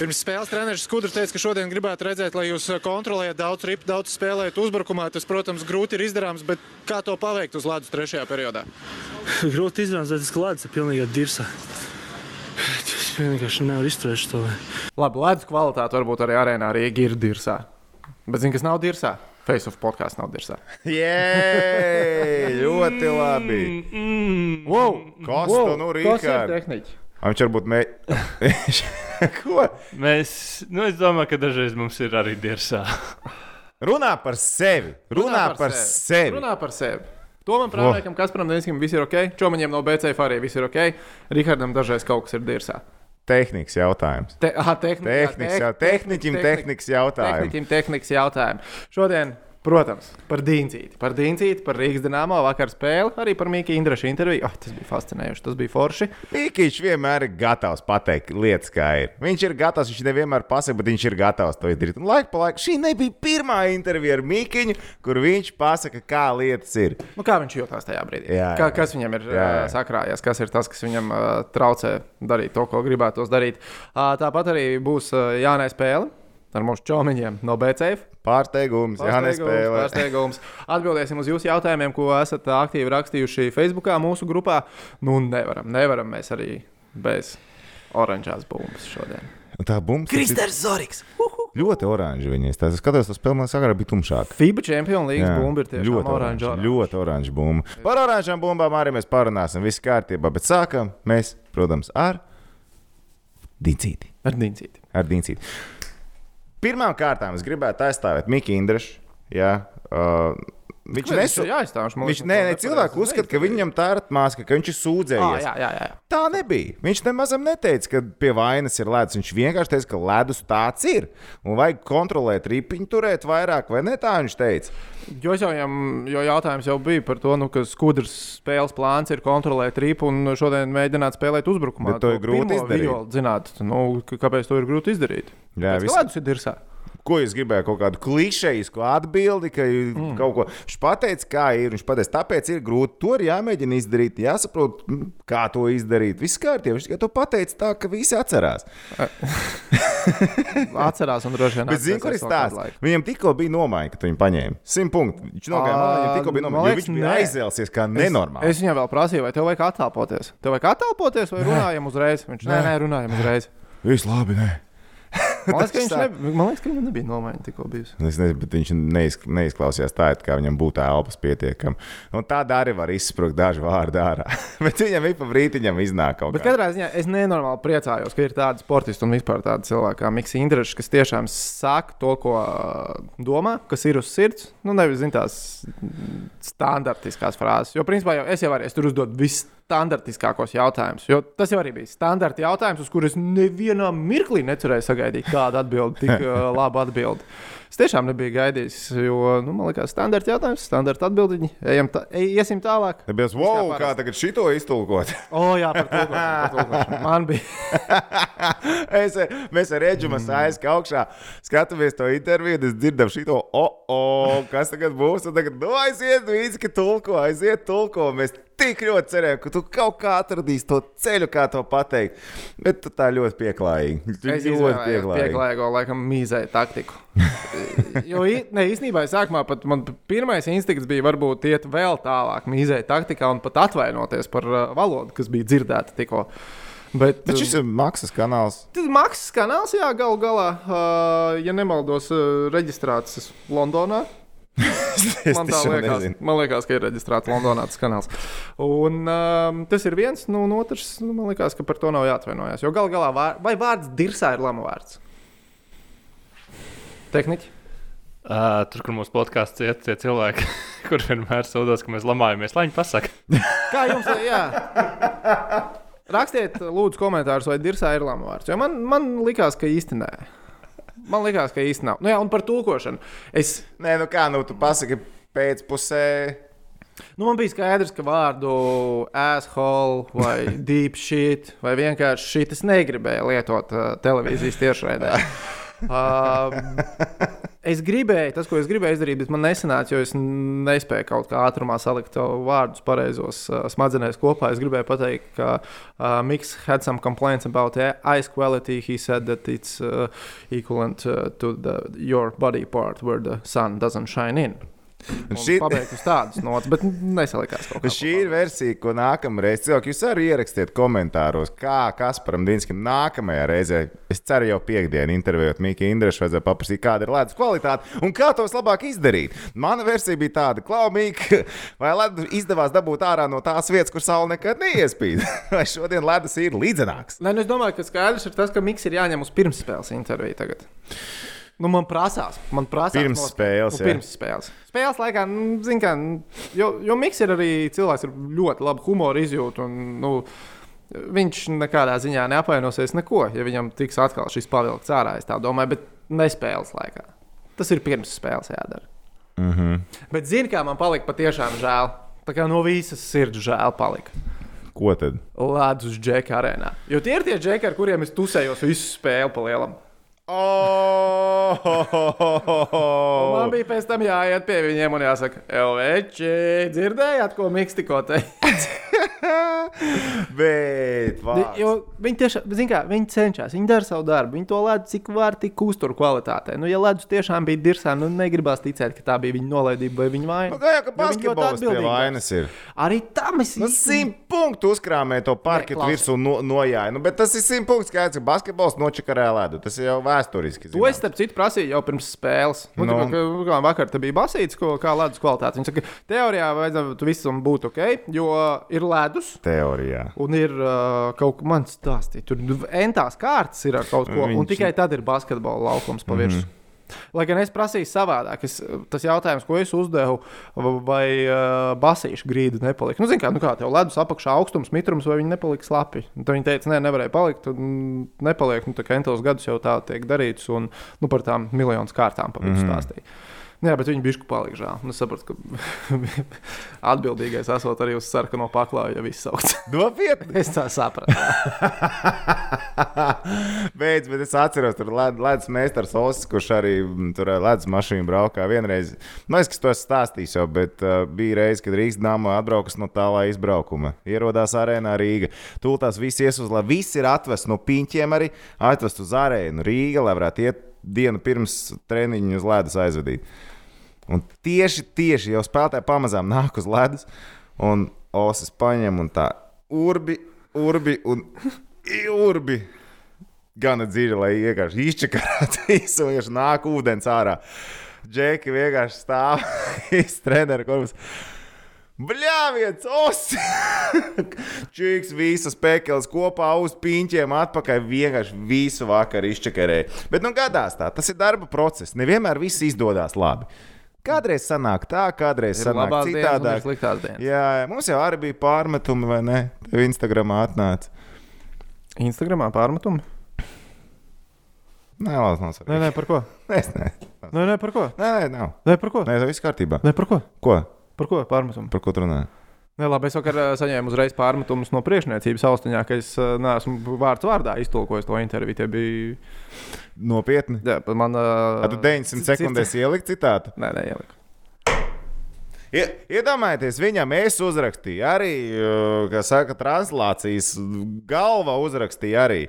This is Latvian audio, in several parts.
Pirms spēles treneris Skudrs teica, ka šodien gribētu redzēt, lai jūs kontrolējat daudz ripu, daudz spēlējat uzbrukumā. Tas, protams, grūti ir izdarāms, bet kā to paveikt uz ledus trešajā periodā? grūti izdarāms, bet tas ledus ir pilnīgi dirsā. Es vienkārši nevaru izturēt to. Labi, ledus kvalitāte varbūt arī arēnā Rīgā ir dirsā. Bet zini, kas nav dirsā? Face of podkāsts nav dirsā. Jē, ļoti labi. Wow! Kas to nu Kas ir Rīgā? tehniķi? Viņš varbūt mē... Ko? Mēs, nu, es domāju, ka dažreiz mums ir arī dirsā. Runā par sevi. Runā par sevi. Runā par sevi. Tomam Prāvniekam, Kasparam Dienskam, viss ir ok. Čomaņiem no BCF arī viss ir ok. Rihardam dažreiz kaut kas ir dirsā. Tehnikas jautājums. Te, aha, tehnika, Tehnikas tehniķim tehnikas jautājumi. Tehniķim tehnikas jautājumi. Šodien, protams, par Dīncīti. Par Dīncīti, par Rīgas dīnāmo vakar spēli, arī par Mīķa Indraša interviju. Oh, tas bija fascinējoši, tas bija forši. Mīkīņš vienmēr ir gatavs pateikt lietas, kā ir. Viņš ir gatavs, viņš nevienmēr pasaka, bet viņš ir gatavs to izdarīt. Un laika pa laikam šī nebija pirmā intervija ar Mīkīņu, kur viņš pasaka, kā lietas ir. Nu, kā viņš jutās tajā brīdī? Jā, jā. Kā, kas viņam ir Jā, jā. sakrājies, kas ir tas, kas viņam uh, traucē darīt to, ko gribētos darīt. Uh, tāpat arī būs uh, jānē spēle ar mūsu čomiņiem no BCF. Pārsteigums, jā, nespēlē. pārsteigums. Atbildēsim uz jūsu jautājumiem, ko esat aktīvi rakstījuši Facebook, mūsu grupā. Nu, nevaram, nevaram mēs arī bez oranžās bumbas šodien. Un Tā bumba Kristers Zorigs! ļoti oranža. Viņas. Tā skatos, tas spēlē agrāk bija tumšāk. FIBA Champions League bumba ir tiešām ļoti oranža. oranža. Ļoti oranža bumba. Par oranžām bumbām arī mēs parunāsim. Viss kārtībā, bet sākam mēs, protams, ar Dīncīti. Ar Dīncīti. Ar Dīncīti. Pirmām kārtām es gribētu aizstāvēt Miku Indrišu. Jā, uh, viņš nesu... ir jāaizstāv? Man Viņš, nē, nepareizi cilvēki uzskata, ka viņam tā ir atmāska, ka viņš ir Ah, sūdzējies. jā, jā, jā. Tā nebija. Viņš nemaz neteica, ka pie vainas ir ledus. Viņš vienkārši teica, ka ledus tāds ir. Un vajag kontrolēt ripiņu, turēt vairāk, vai ne? Tā viņš teica. Jo, jau, jo jautājums jau bija par to, nu, ka skudrs spēles plāns ir kontrolēt ripu un šodien mēģināt spēlēt uzbrukumā. Bet to ir grūti izdarīt. Zināt, nu, kāpēc to ir grūti izdarīt? Jā, Pēc viss- kādas ir dirsā? Ko jūs gribējāt? Kaut kādu klišejisku atbildi, ka mm. kaut ko viņš pateica, kā ir. Viņš pateica, tāpēc ir grūti. To ir jāmēģina izdarīt, jāsaprot, mm, kā to izdarīt. Viss kārtībā. Viņš tikai to pateica tā, ka visi atcerās. Atcerās, un droši vien Bet zini, kur ir stāsts? Viņam tikko bija nomaiņa, kad viņi paņēma 100 punktus. Viņš nogāja malā, viņam tikko bija nomaiņa. Viņš bija aizēlsies kā nenormāli. Es viņam vēl prasīju, vai tev vajag attēloties. Tev vajag attēloties, vai runājam uzreiz? Viņš nē, nē, runājam uzreiz. Viss labi, nē. Man liekas, ka, viņš ne, man liekas, ka viņam nebija nomaiņa tikko bijusi. Es nezinu, bet viņš neizk neizklausījās tā, it kā viņam būtu elpas pietiekami. Un tādā arī var izsprūgt daži vārdi ārā. bet viņam ik pa brītiņam iznāk kaut Bet kas. katrā ziņā es nenormāli priecājos, ka ir tādi sportisti un vispār tādi cilvēki kā Mikls Indrišs, kas tiešām saka to, ko domā, kas ir uz sirds. Nu, nevis zin, tās standartiskās frāzes. Jo, principā, jau es jau arī es tur uzdodu visstandartiskākos jautājumus. Jo tas jau arī bija standarta jautājums, uz kuriem nevienā mirklī necerēju sagaidīt kādu atbildi, tik labu atbildi. Es tiešām nebiju gaidījis, jo, nu, man liekas, standarta jautājums, standarta atbildiņi. Ejam tā, iesim tālāk. Tāpēc, wow, kā tagad šito iztulkot? O, jā, par to pāri. Man bija. es, mēs ar Edžu Masājas augšā skatāmies to interviju, es dzirdam šito, o, oh, kas tagad būs. Un tagad, nu, aiziet, vīzi, ka tulko, aiziet, tulko. Mēs tik ļoti cerējām, ka tu kaut kā atradīsi to ceļu, kā to pateikt. Bet tu tā ļoti pieklājīgi. Es ļoti pieklājīgi. pieklājīgo, laikam, mīzēju taktiku. jo ne, īstenībā, sākumā pat man pirmais instinkts bija varbūt iet vēl tālāk, mīzēju taktikā un pat atvainoties par uh, valodu, kas bija dzirdēta tikko. Bet, Bet šis ir maksas kanāls. Tas ir maksas kanāls, jā, galu galā, uh, ja nemaldos, uh, reģistrēts Londonā. Es Man, liekas, nezinu. man liekas, ka ir reģistrēts Londonā tas kanāls. Un, um, tas ir viens, nu, un otrs, nu, man liekas, ka par to nav jāatvainojas. Jo galu galā, vār, vai vārds dirsā ir lama vārds? Tehniķi. Uh, tur, kur mūsu podkāsts iet, tie cilvēki, kur vienmēr sūdzas, ka mēs lamājamies, lai viņi pasakā. Kā jums jā? Rakstiet, lūdzu, komentārus, vai dirsā ir lama vārds. Jo man, man likās, ka īsti nē. Man likās, ka īsti nav. Nu, jā, un par tulkošanu. Es, Nē, nu kā, nu tu pasaki pēcpusē. nu, man bija skaidrs, ka vārdu asshole vai deep shit vai vienkārši shit es negribēju lietot uh, televīzijas tiešraidē. Uh, Es gribēju, tas, ko es gribēju izdarīt, bet man nesanāca, jo es nespēju kaut kā ātrumā salikt vārdus pareizos uh, smadzenēs kopā. Es gribēju pateikt, ka uh, Miks had some complaints about ice quality. He said that it's uh, equivalent uh, to the, your body part where the sun doesn't shine in. Šī- uz tādas nots, bet nesalikās. Šī ir versija, ko nākamreiz cilvēki jūs arī ierakstiet komentāros, kā Kasparam Dīnskam nākamajā reizē. Es ceru, jau piekdienā intervijot Mika Indrešu, vajadzēja paprasīt, kāda ir ledus kvalitāte un kā to vislabāk izdarīt. Mana versija bija tāda, Klaumīka, vai ledus izdevās dabūt ārā no tās vietas, kur saule nekad neiespīd. vai šodien ledus ir līdzenāks? Nē, nu es domāju, ka skaidrs ir tas, ka Miks ir jāņem uz pirmsspēles interviju tagad. Nu, man prasās, man prasās. Pirms nospēlēt. spēles, Nu, jā. pirms spēles. Spēles laikā, nu, zin kā, jo, jo Miks ir arī cilvēks ar ļoti labu humoru izjūtu. Un, nu, viņš nekādā ziņā neapvainosies neko, ja viņam tiks atkal šis pavilkts ārā. Es tā domāju, bet nespēles laikā. Tas ir pirms spēles jādara. Mm -hmm. Bet zini, kā man palika patiešām žēl. Tā kā no visas sirds žēl palika. Ko tad? Ledus džeka arēnā. Jo tie ir tie džeki, ar kuriem es tusējos visu spēli pa lielam. Un Man Oh! bija pēc tam jāiet pie viņiem un jāsaka, Elveči, dzirdējāt, ko Miks tikko teica? Bet, viņi tiešām, zin kā, viņi cenšas, viņi dara savu darbu, viņi to ledus cik var, tik uztur kvalitātē. Nu, ja ledus tiešām bija dirsā, nu negribās ticēt, ka tā bija viņa nolaidība vai viņa vaina. Nu, jau ka basketbols pie vainas ir. Arī tam es Nu, simt punktu uzkrāmēja to parketu virsū no, nojāja. Nu, bet tas ir simt punktu skaits, ka basketbols nočakarē ledu. Tas ir jau vēsturiski. To es, starp citu, prasīju jau pirms spēles. Nu, Nu. no. kā, vakar te bija basīts, ko, kā ledus kvalitāte. Viņš saka, teorijā vajadzētu visam būt ok, jo ir ledus. Teorijā. Un ir uh, kaut kas tāds stāstīts. Tur entās kārtas ir ar kaut ko, Viņš... un tikai tad ir basketbola laukums pa virsmu. Mm -hmm. Lai gan es prasīju savādāk, es, tas jautājums, ko es uzdevu, vai uh, basīšu grīda nepalika. Nu, zini, kā, nu kā tev ledus apakšā augstums, mitrums, vai viņi nepalika slapi. Tad viņi teica, nē, nevarēja palikt. Un nepaliek, nu, tā kā entos gadus jau tā tiek darīts, un nu, par tām miljonus kārtām pa vidu mm -hmm. stāstīja. Jā, bet viņi bija palikuši žēl. Nu, Es saprotu, ka atbildīgais esot arī uz sarkano paklāju, ja viss sauc. Nopietni! es tā sapratu. Beidz, bet es atceros, tur ledus meistars Osakas, kurš arī mm, tur ar ledus mašīnu braukā vienreiz. Nu, es to esmu stāstījis jau, bet uh, bija reize, kad Rīgas dāma atbraukas no tālā izbraukuma. Ierodās arēnā Rīga. Tūlīt viss ies uz, lai viss ir atvests no piņķiem arī, atvest uz arēnu Rīga, lai varētu iet dienu pirms treniņu uz ledus aizvedīt. Un tieši, tieši jau spēlētāji pamazām nāk uz ledus, un Osas paņem un tā urbi, urbi un urbi. Gana dziļi, lai vienkārši izčakarētu visu, vienkārši nāk ūdens ārā. Džeki vienkārši stāv, iztrenēra korpus. Bļāviens, osi! Čiks, visas pēkeles kopā uz piņķiem, atpakaļ vienkārši visu vakaru izčakarēja. Bet nu gadās tā, tas ir darba process. Nevienmēr viss izdodas labi. Kādreiz sanāk tā, kādreiz Ir sanāk citādāk. dienas. Jā, jā, mums jau arī bija pārmetumi, vai ne? Tev Instagramā atnāca. Instagramā pārmetumi? Nē, labi, nav Nē, svarīgi. nē, par ko? Es ne. Nē, nē, par ko? Nē, nē, nav. Nē, par ko? Nē, tas viss kārtībā. Nē, par ko? Ko? Par ko pārmetumi? Par ko tu runā? Nē, labi, es vakar ā, saņēmu uzreiz pārmetumus no priekšniecības austiņā, ka es ā, neesmu vārds vārdā iztulkojis to interviju. Tie bija. Nopietni. Jā, man. A, tu 900 sekundēs ieliki citātu. Nē, nē, ieliku. Ie- Iedomājieties, viņam es uzrakstīju arī, uh, kā saka, translācijas galva uzrakstīja arī.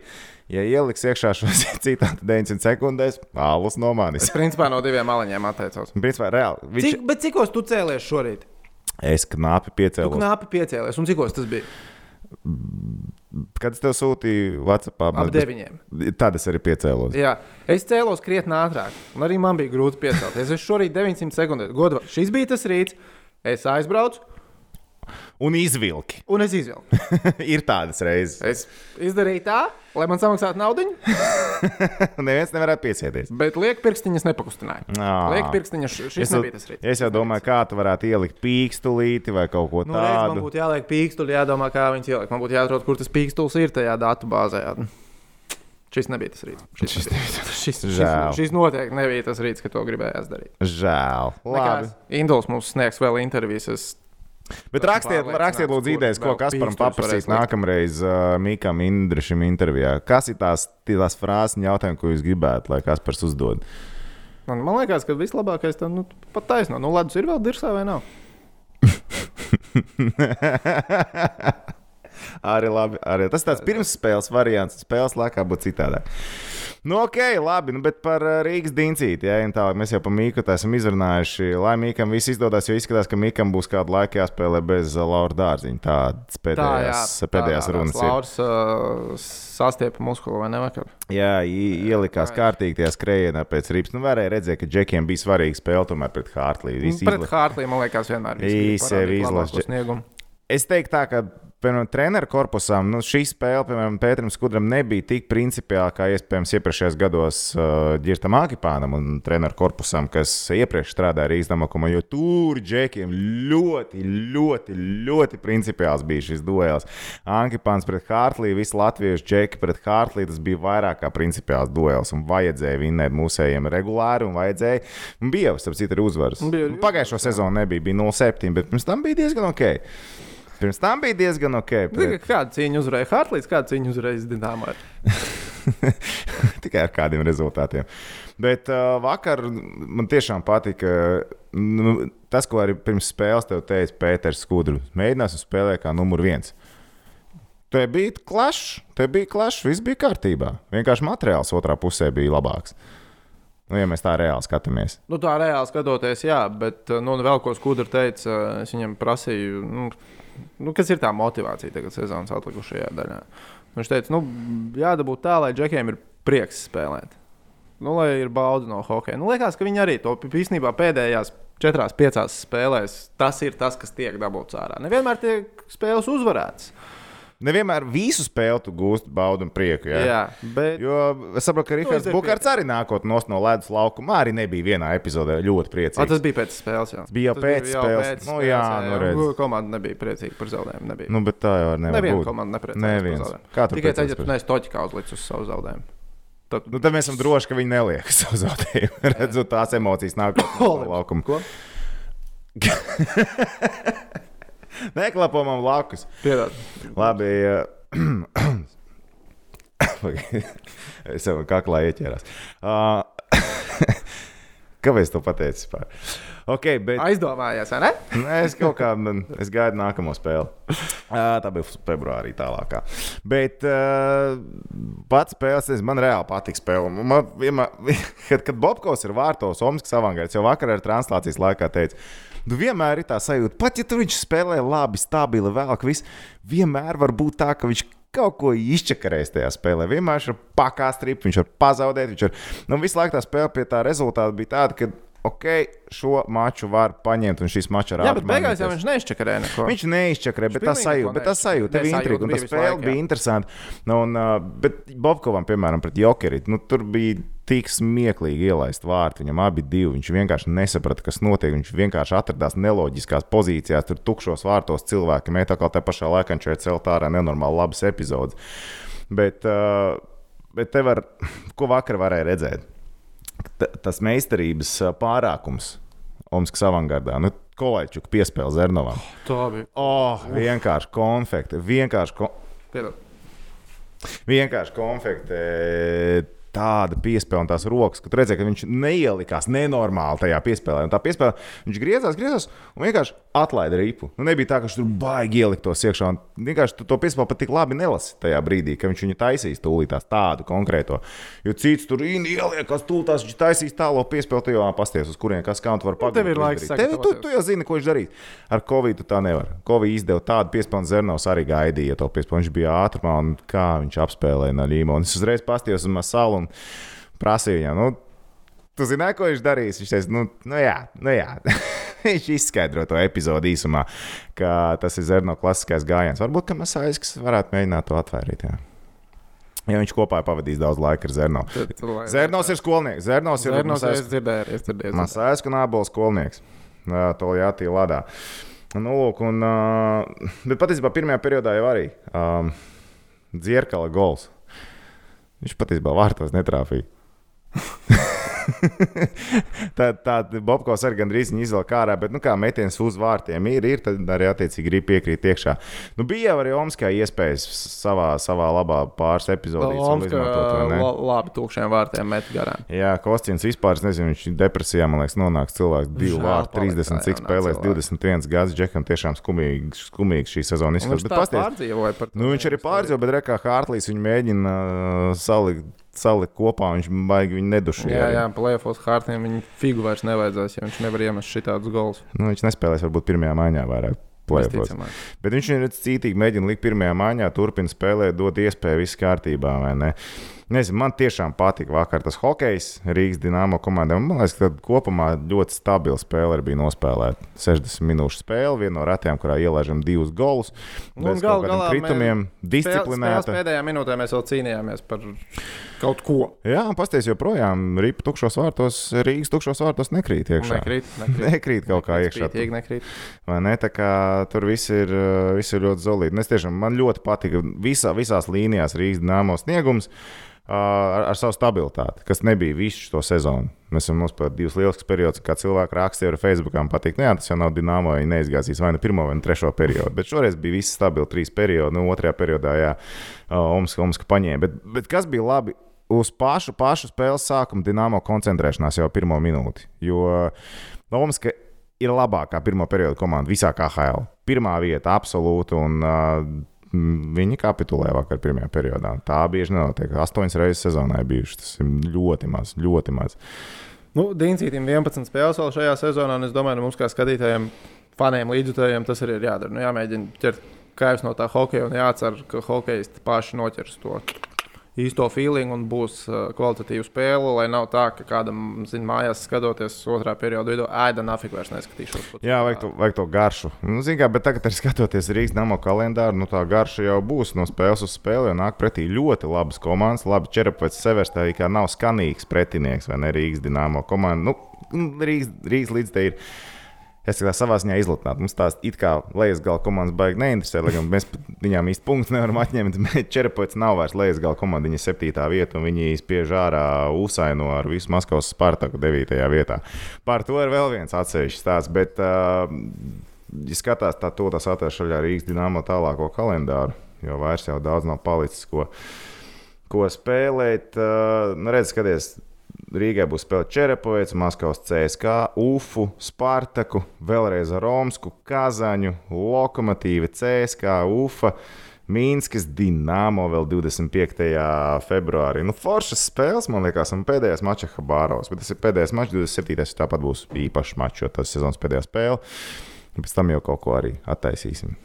Ja ieliks iekšā šo citātu 900 sekundēs, alus no manis. Es principā no diviem maliņiem atteicos. Principā, reāli. Viņš... Cik, bet cikos tu cēlies šorīt? Es knapi Tu piecēlos. knapi piecēlies, un cikos tas bija? Kad es tev sūtīju WhatsApp, Ap deviņiem. Tad es arī piecēlos. Jā, es cēlos krietni ātrāk, un arī man bija grūti piecelties. Es šorīt 900 sekundēs. Godva, šis bija tas rīts, es aizbraucu, Un izvilki. un es izvilku. Ir tādas reizes. Es izdarīju tā, lai man samaksātu naudu, Neviens nevarētu piesieties. bet liekas, pirkstiņas nepakustināja. Liekas, pirkstiņas šis Es, nebija tas rīts. es jau domāju, kā tu varētu ielikt pīkstulīti vai kaut ko Nu, reiz man tādu. būtu jāliek pīkstuli, jādomā, kā viņas ielikt. Man būtu jāatrod, kur tas pīkstulis ir tajā datu bāzē. Šis nebija tas rīts. Šis, Šis nebija. šis, šis, šis noteikti nebija tas rīts, ka to gribējās darīt. Žēl. Induls mums sniegs vēl intervijas. Es Bet rakstiet, rakstiet lūdzu, idejas, ko Kasparam paprasīs nākamreiz uh, Mikam Indrišam intervijā. Kas ir tās, tās frāzes un jautājumi, ko jūs gribētu, lai Kaspars uzdod? Un man liekas, ka vislabākais tam nu, pat taisno. Nu, ledus ir vēl dirzā vai nav? arī labi. Arī. Tas tāds pirmsspēles variants. Spēles laikā būtu citādāk. Nu, ok, labi, nu, bet par uh, Rīgas dincīti. Ja, tā, mēs jau par Mīku tā esam izrunājuši. Lai Mīkam viss izdodas, jo izskatās, ka Mīkam būs kādu laiku jāspēlē bez uh, Laura Dārziņa. Tādas pēdējās, tā, jā, pēdējās tā, runas. Lauris uh, sastiepa muskuli vai nevakar? Jā, ielikās kārtīgi tajā skrējienā pēc rips. Nu, varēja redzēt, ka Džekiem bija svarīga spēle tomēr pret Hārtliju. Pret izla... Hārtliju, man liekas, vienmēr bija sevi izlasīt. Es teiktu tā, ka piemēram, treneru korpusam, nu, šī spēle, piemēram, Pēterim Skudram nebija tik principiāla kā iespējams iepriekšējos gados uh, Girtam Akipānam un treneru korpusam, kas iepriekš strādāja Rīgas Damakumā, jo tur džekiem ļoti, ļoti, ļoti principiāls bija šis duels. Ankipāns pret Hārtlī, visi latviešu džeki pret Hārtlī, tas bija vairāk kā principiāls duels un vajadzēja vinnēt mūsējiem regulāri un vajadzēja, un bija jau, starp citu, arī uzvaras. Pagājušo sezonu nebija, bija 0-7, bet pirms tam bija diezgan ok. Pirms tam bija diezgan ok. Pret... Kāda cīņa uzvarēja Hartlīs, kāda cīņa uzvarēja Dienāmā? Tikai ar kādiem rezultātiem. Bet uh, vakar man tiešām patika nu, tas, ko arī pirms spēles te teica Pēters Skudrs. Mēģināsim spēlēt kā numur viens. Te bija klašs, te bija klašs, viss bija kārtībā. Vienkārši materiāls otrā pusē bija labāks. Nu, ja mēs tā reāli skatāmies. Nu, tā reāli skatoties, jā, bet nu, vēl ko Skudrs teica, es viņam prasīju. Nu, nu, kas ir tā motivācija tagad sezonas atlikušajā daļā. Viņš teica, nu, jādabū tā, lai džekiem ir prieks spēlēt. Nu, lai ir bauda no hokeja. Nu, liekas, ka viņi arī to īstenībā pēdējās četrās, piecās spēlēs tas ir tas, kas tiek dabūts ārā. Nevienmēr tiek spēles uzvarētas. Nevienmēr visu spēli tu gūsti baudu un prieku. Ja? Jā, bet. Jo es saprotu, ka Rahards Bukārts arī nākot no ledus laukuma. Arī nebija vienā epizodē ļoti priecīgs. O, tas bija pēc spēles. Jā. Bija jau tas pēc bija spēles. Pēc nu, jā, jā, nu, redz. komanda nebija priecīga par zaudējumu. Nebija. Nu, bet tā jau nevar Neviena būt. komanda nepriecājās. Tikai tad, ja tu neesi toķikā uzlicis uz savu zaudējumu. Tad... Nu, tad mēs esam droši, ka viņi neliek savu zaudējumu. Redzot tās emocijas nākot no laukuma. Ko? Neklapam blakus. Piedod. Labi. es jau kaklā ieķērās. Uh, Kāpēc to pateici? Vispār? Okay, bet... Aizdomājās, ne? Nē, es kaut kā es gaidu nākamo spēli. Uh, tā bija februārī tālākā. Bet uh, pats spēles, man reāli patīk spēle. Man, vienmēr, kad, kad Bobkovs ir vārtos, Omaskas avangards jau vakar ar translācijas laikā teica, Nu, vienmēr ir tā sajūta, pat ja viņš spēlē labi, stabili, vēl ka viss, vienmēr var būt tā, ka viņš kaut ko izčakarēs tajā spēlē. Vienmēr viņš pakāst ripu, viņš var pazaudēt. Viņš var, nu, visu laiku tā spēle pie tā rezultāta bija tāda, ka ok, šo maču var paņemt, un šis mačs. Jā, bet beigās jau viņš neizčakarēja neko. Viņš neizčakarēja, bet tas sajūta, bet tas sajūta, tev intriga, un tas spēle bija interesanti. Nu, un, bet Bobkovam, piemēram, pret Jokeri, nu, tur bija tik smieklīgi ielaist vārtu. Viņam abi divi. Viņš vienkārši nesaprata, kas notiek. Viņš vienkārši atradās neloģiskās pozīcijās, tur tukšos vārtos cilvēki. Mētā kā tajā pašā laikā viņš ir celt ārā nenormāli labas epizodes. Bet, uh, bet te var, ko vakar varēja redzēt? tas meistarības pārākums Omaskas avangardā. Nu, Kolēķuk piespēle Zernovam. Oh, tā bija. Oh, vienkārši konfekti. Vienkārši, ko... Vienkārši konfekti tāda piespēle un tās rokas, ka redzēja, ka viņš neielikās nenormāli tajā piespēlē. Un tā piespēle viņš griezās, griezās un vienkārši atlaida ripu. Nu, nebija tā, ka viņš tur baigi ielikt to iekšā. Vienkārši tu to piespēli pat tik labi nelasi tajā brīdī, ka viņš viņu taisīs tūlītās tādu konkrēto. Jo cits tur ieliekas, tūlītās viņš taisīs tālo piespēli, tu jau pasties, uz kurien kas kā tu vari pagaidīt. Tev ir laiks, Tev, tu, tu jau zini, ko viņš darīs. Ar Covid tā nevar. Covid izdeva tādu piespēli, Zernovs arī gaidīja to piespēli. Viņš bija ātrumā un kā viņš apspēlēja Naļīmu. Un es uzreiz pastījos uz Masalu un prasīju viņam. Nu, Tu zināji, ko viņš darīs? Viņš teica, nu, nu jā, nu jā. viņš izskaidro to epizodi īsumā, ka tas ir Zerno klasiskais gājiens. Varbūt, ka Masāļs varētu mēģināt to atvērīt. Jā. Ja viņš kopā ir pavadījis daudz laika ar Zerno. Zernos ir skolnieks. Zernos ir Zernos Masāļs un Ābols skolnieks. To jātī ladā. Nu, lūk, un, bet patiesībā pirmajā periodā jau arī um, dzirkala gols. Viņš patiesībā vārtos netrāpīja. Tad tā, Bobkovs arī gandrīz izvēlējās ārā, bet, nu, kā metiens uz vārtiem ir, ir tad arī attiecīgi grib piekrīt iekšā. Nu, bija jau arī Omskā iespējas savā, savā labā pāris epizodēs. Omska la, labi tūkstošiem vārtiem met garām. Jā, Kostīns vispār, es nezinu, viņš depresijā, man liekas, nonāks cilvēks divu Žēl vārtu, palikt 30 tā cik spēlēs, cilvēka. 21 gadus. Džekam tiešām skumīgi, skumīgi šī sezona Viņš izskatās. Tā pasties, pārdzīvoja par. Nu, viņš arī pārdzīvo, bet rekā Hārtlīs viņu mēģina uh, salikt, salikt kopā. Viņš baigi viņu neduši. Jā, jā, plēfos Hārtiem viņa figu vairs nevajadzēs, ja viņš nevar iemest šitādus gols. Nu, viņš nespēlēs varbūt pirmajā maiņā vairāk. Bet viņš ir cītīgi, mēģina likt pirmajā maiņā, turpina spēlēt, dod iespēju, viss kārtībā. Nezinu, man tiešām patika vakar tas hokejs Rīgas dīnāmo komandai. Man liekas, ka kopumā ļoti stabila spēle bija nospēlēta. 60 minūšu spēle, viena no retajām, kurā ielaižam divus golus. Bez gal galā kritumiem, disciplinēta. pēdējā minūtē mēs vēl cīnījāmies par kaut ko. Jā, pasties joprojām ripa tukšos vārtos, Rīgas tukšos vārtos nekrīt iekšā. Nekrīt, nekrīt. Nekrīt kaut kā iekšā. Spītīgi nekrīt. Vai ne? Tā kā tur viss ir, viss ir ļoti zelīgi. Es tiešām man ļoti patika visā, visās līnijās Rīgas dīnāmo sniegums. Ar, ar savu stabilitāti, kas nebija visu šo sezonu. Mēs esam nospēlējuši divus lielus periodus, kā cilvēki rakstīja ar Facebook. Man patīk, nu, jā, tas jau nav dīnāmo, viņi neizgāzīs vai nu pirmo, vai nu trešo periodu. Bet šoreiz bija viss stabili, trīs periodi. Nu, otrajā periodā, jā, Omska, Omska paņēma. Bet, bet kas bija labi? Uz pašu, pašu spēles sākumu Dienāmo koncentrēšanās jau pirmo minūti. Jo Omska ir labākā pirmā perioda komanda visā KHL. Pirmā vieta, absolūti. Un, uh, Viņi kapitulēja vakar pirmajā periodā. Tā bieži nenotiek. Astoņas reizes sezonā ir bijušas. Tas ir ļoti maz, ļoti maz. Nu, Dīncītam 11 spēles vēl šajā sezonā, un es domāju, ka mums kā skatītājiem, faniem, līdzjutējiem tas arī ir jādara. Nu, jāmēģina ķert kājas no tā hokeja un jācer, ka hokejisti paši noķers to īsto feeling un būs uh, kvalitatīva spēle, lai nav tā, ka kādam, zin, mājās skatoties otrā periodā vidū, ēda nafik vairs neskatīšos. tu Jā, vajag to, vajag to garšu. Nu, zin, kā, bet tagad, arī skatoties Rīgas nama kalendāru, nu, tā garša jau būs no spēles uz spēli. Nāk pretī ļoti labas komandas. Labi, Čerapets Severs tā kā nav skanīgs pretinieks vai ne Rīgas dīnāmo komandu. Nu, Rīgas, Rīgas līdz te ir. Es kā savā ziņā izlutinātu. Mums tās it kā lejas gala komandas baigi neinteresē, lai gan mēs viņām īsti punktus nevaram atņemt. Čerapets nav vairs lejas gala komanda, viņa septītā vieta, un viņi spiež ārā Usaino ar visu Maskavas Spartaku devītajā vietā. Par to ir vēl viens atsevišķs stāsts. Bet, ja skatās tā, to tas atrašanās Rīgas dīnāmo tālāko kalendāru, jo vairs jau daudz nav palicis, ko, ko spēlēt. Nu, redz, skaties, Rīgai būs spēle Čerepovets, Maskavas CSK, UFU, Spartaku, vēlreiz Romsku, Kazaņu, Lokomotīvu, CSK, UFA. Mīnskas Dienāmo vēl 25. februārī. Nu, foršas spēles, man liekas, un pēdējais mačs Habāros. Bet tas ir pēdējais mačs, 27. tāpat būs īpašs mačs, jo tas ir sezonas pēdējā spēle. Pēc tam jau kaut ko arī attaisīsim.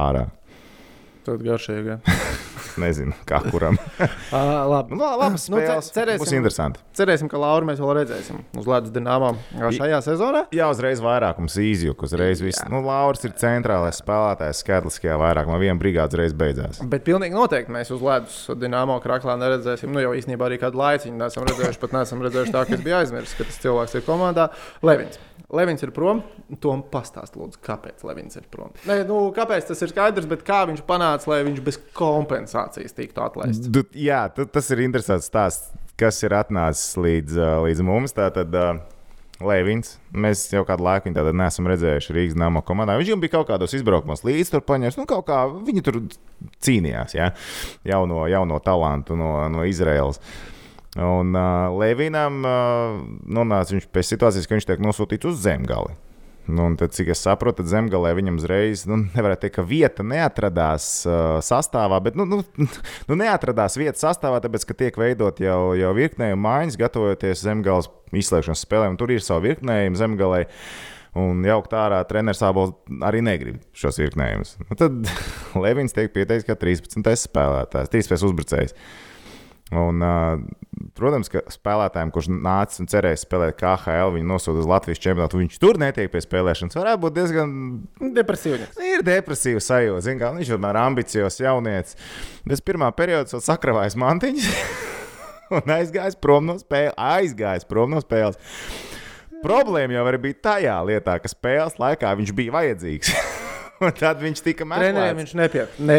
Ārā. Tad garšīgi. Nezinu, kā kuram. uh, labi. Nu, la- labas Nu, cerēsim. Būs interesanti. Cerēsim, ka Lauru mēs vēl redzēsim uz ledus dīnāmām šajā sezonā. Jā, uzreiz vairākums īzjuk, uzreiz viss. Nu, Lauris ir centrālais spēlētājs skaitliskajā vairākumā. Viena brigāde uzreiz beidzās. Bet pilnīgi noteikti mēs uz ledus dīnāmo krāklā neredzēsim. Nu, jau īstenībā arī kādu laiciņu neesam redzējuši. Pat neesam redzējuši tā, ka es biju aizmirsis, ka tas cilvēks ir komandā. Levins. Levins ir prom. Tom pastāst, lūdzu, kāpēc Levins ir prom. Nē, nu, kāpēc tas ir skaidrs, bet kā viņš panāca, lai viņš bez kompensācijas tiktu atlaists. Du, jā, tas ir interesants stāsts, kas ir atnācis līdz, līdz mums. Tātad, uh, Lēvins. Mēs jau kādu laiku viņu neesam redzējuši Rīgas nama komandā. Viņš jau bija kaut kādos izbraukumos līdzi, tur paņēmis. Nu, kaut kā viņi tur cīnījās, ja? jauno, jauno talantu no, no Izraēlas. Un uh, Lēvinam uh, nonāca viņš pie situācijas, ka viņš tiek nosūtīts uz zemgali. Nu, un tad, cik es saprotu, zemgālē viņam uzreiz, nu, nevarētu teikt, ka vieta neatradās uh, sastāvā, bet nu, nu, nu, neatradās vietas sastāvā, tāpēc, ka tiek veidot jau, jau virknējuma maiņas, gatavojoties zemgāles izslēgšanas spēlēm. Tur ir savi virknējumi zemgālē. Un jaukt ārā treneris Abols arī negrib šos virknējumus. Nu, tad Levins tiek pieteikts kā 13. spēlētājs, 13. uzbrucējs. Un, protams, ka spēlētājiem, kurš nāca un cerēja spēlēt KHL, viņi nosūta uz Latvijas čempionātu, viņš tur netiek pie spēlēšanas. Varētu būt diezgan Depresīvi. Ir depresīva sajūta. Zin, kā, viņš vienmēr ir ambiciozs jaunietis. Tas pirmā periodā vēl sakravājis mantiņas un aizgājis prom no spēles. Aizgājis prom no spēles. Problēma jau bija tajā lietā, ka spēles laikā viņš bija vajadzīgs. Tad viņš tika Treneriem meklēts. viņš nepie, ne,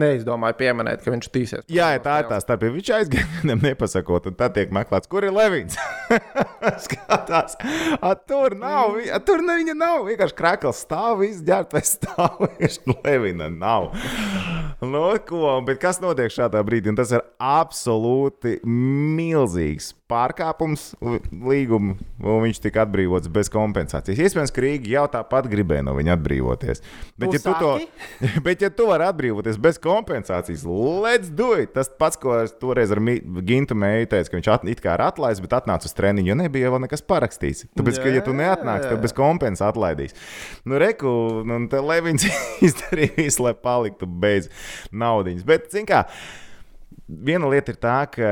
neizdomāja pieminēt, ka viņš tīsies. Jā, tā ir tā starpība. Viņš aizgāja, viņam nepasakot, un tad tiek meklēts, kur ir Levins. Skatās, a, tur nav, a, tur ne, viņa nav. Vienkārši krāklis stāv, viss ģērbt, vai stāv. Levina nav. Nu, ko, bet kas notiek šādā brīdī? Un tas ir absolūti milzīgs pārkāpums līguma, un viņš tika atbrīvots bez kompensācijas. Iespējams, ka Rīga jau tāpat gribēja no viņa atbrīvoties. Bet, ja tu, to, bet ja tu vari atbrīvoties bez kompensācijas, let's do it! Tas pats, ko es toreiz ar Gintu mēju teicu, ka viņš at, it kā ir atlaists, bet atnāca uz treniņu, jo nebija vēl nekas parakstīts. Tāpēc, ka, ja tu neatnāksi, tad bez kompensācijas atlaidīs. Nu, reku, nu, te Levins izdarīja visu, lai paliktu bez naudas. Bet, zin kā, viena lieta ir tā, ka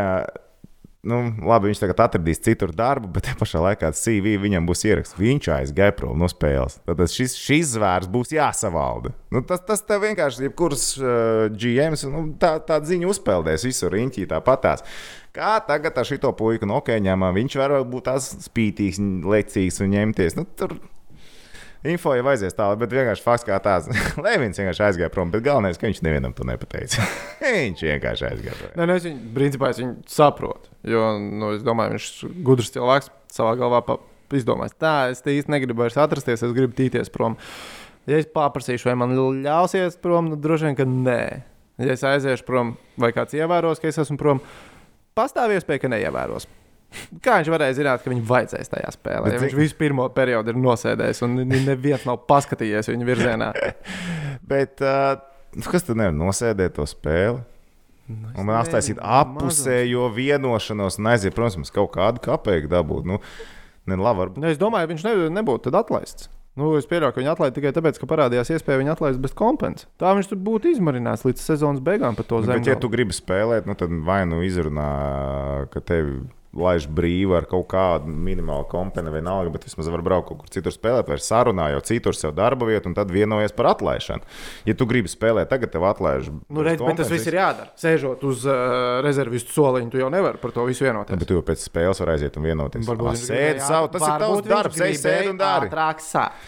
nu, labi, viņš tagad atradīs citur darbu, bet te pašā laikā CV viņam būs ieraksts. Viņš aizgāja prom no spēles. Tad šis, šis zvērs būs jāsavalda. Nu, tas, tas tev vienkārši, jebkurš uh, GMs, nu, tā, tā ziņa uzpeldēs visur riņķī tāpatās. Kā tagad ar šito puiku, nu, ok, ņemam, viņš var būt tās spītīgs, lecīgs un ņemties. Nu, tur Info jau aizies tālāk, bet vienkārši fakts kā tāds. Lēvins vienkārši aizgāja prom, bet galvenais, ka viņš nevienam to nepateica. viņš vienkārši aizgāja prom. Nē, nu, es viņu, principā, es viņu saprotu. Jo, nu, es domāju, viņš ir gudrs cilvēks, savā galvā pa, izdomājis, tā, es īsti negribu vairs atrasties, es gribu tīties prom. Ja es paprasīšu, vai man ļausies prom, nu, droši vien, ka nē. Ja es aiziešu prom, vai kāds ievēros, ka es esmu prom, pastāv iespēja, ka neievēros. Kā viņš varēja zināt, ka viņam vajadzēs tajā spēlē? Bet Ja viņš visu pirmo periodu ir nosēdējis un ne- neviens nav paskatījies viņa virzienā. Bet uh, kas tad nevar nosēdēt to spēli? Un man attaisīt apusējo vienošanos, un aiziet, protams, kaut kādu kapeiku dabūt. Nu, ne, labi, varbūt. Nu, es domāju, viņš ne, nebūtu atlaists. Nu, es pieļauju, ka viņu atlaida tikai tāpēc, ka parādījās iespēja viņu atlaist bez kompensācijas. Tā viņš tur būtu izmarināts līdz sezonas beigām par to Nu, zemu. bet, ja tu gribi spēlēt, nu, tad vai nu izrunā, ka tevi laiž brīvi ar kaut kādu minimālu kompensāciju, vienalga, bet vismaz var braukt kaut kur citur spēlēt, vai sarunā jau citur sev darba vietu, un tad vienojies par atlaišanu. Ja tu gribi spēlēt, tagad tev atlaiž. Nu, redz, bet tas viss ir jādara. Sēžot uz uh, rezervistu soliņa, tu jau nevari par to visu Ja, vienoties. bet tu jau pēc spēles vari aiziet un vienoties. Varbūt Ah, Sēdi savu, tas ir tavs darbs, ej, sēdi un dari. ātrāk sākt.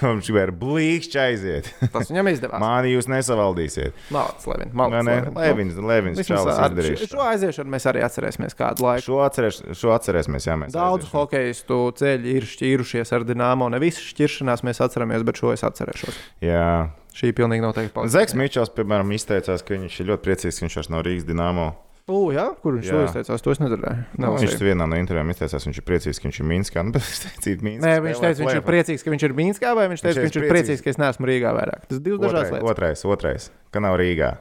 Viņš gribēja blīkšķi aiziet. Tas viņam izdevās. Mani jūs nesavaldīsiet. Malāts, Levin. Malāts? Levin. Levins, Levins, Vismaz Čālis ar izdarījis. šo- Šo aiziešanu mēs arī atcerēsimies kādu laiku. Šo, atcerēs, šo atcerēsimies, jā. Daudz aiziesim. hokeistu ceļu ir šķīrušies ar dīnāmo. Ne visas šķiršanās mēs atceramies, bet šo es atcerēšos. Jā. Šī pilnīgi noteikti paliks. Zeks Mičels, piemēram, izteicās, ka viņš ir ļoti priecīgs, ka viņš vairs nav Rīgas dīnāmo. U, jā, kur viņš Jā. to izteicās? To es nedzirdēju. Nu, viņš vienā no intervijām izteicās, viņš ir priecīgs, ka viņš ir Minskā. Nu, Minskā. Nē, viņš teica, viņš ir priecīgs, ka viņš ir Mīnskā, vai viņš teica, ka viņš ir priecīgs, ka es neesmu Rīgā vairāk. Tas ir divas dažādas lietas. otrais, otrais, ka nav Rīgā.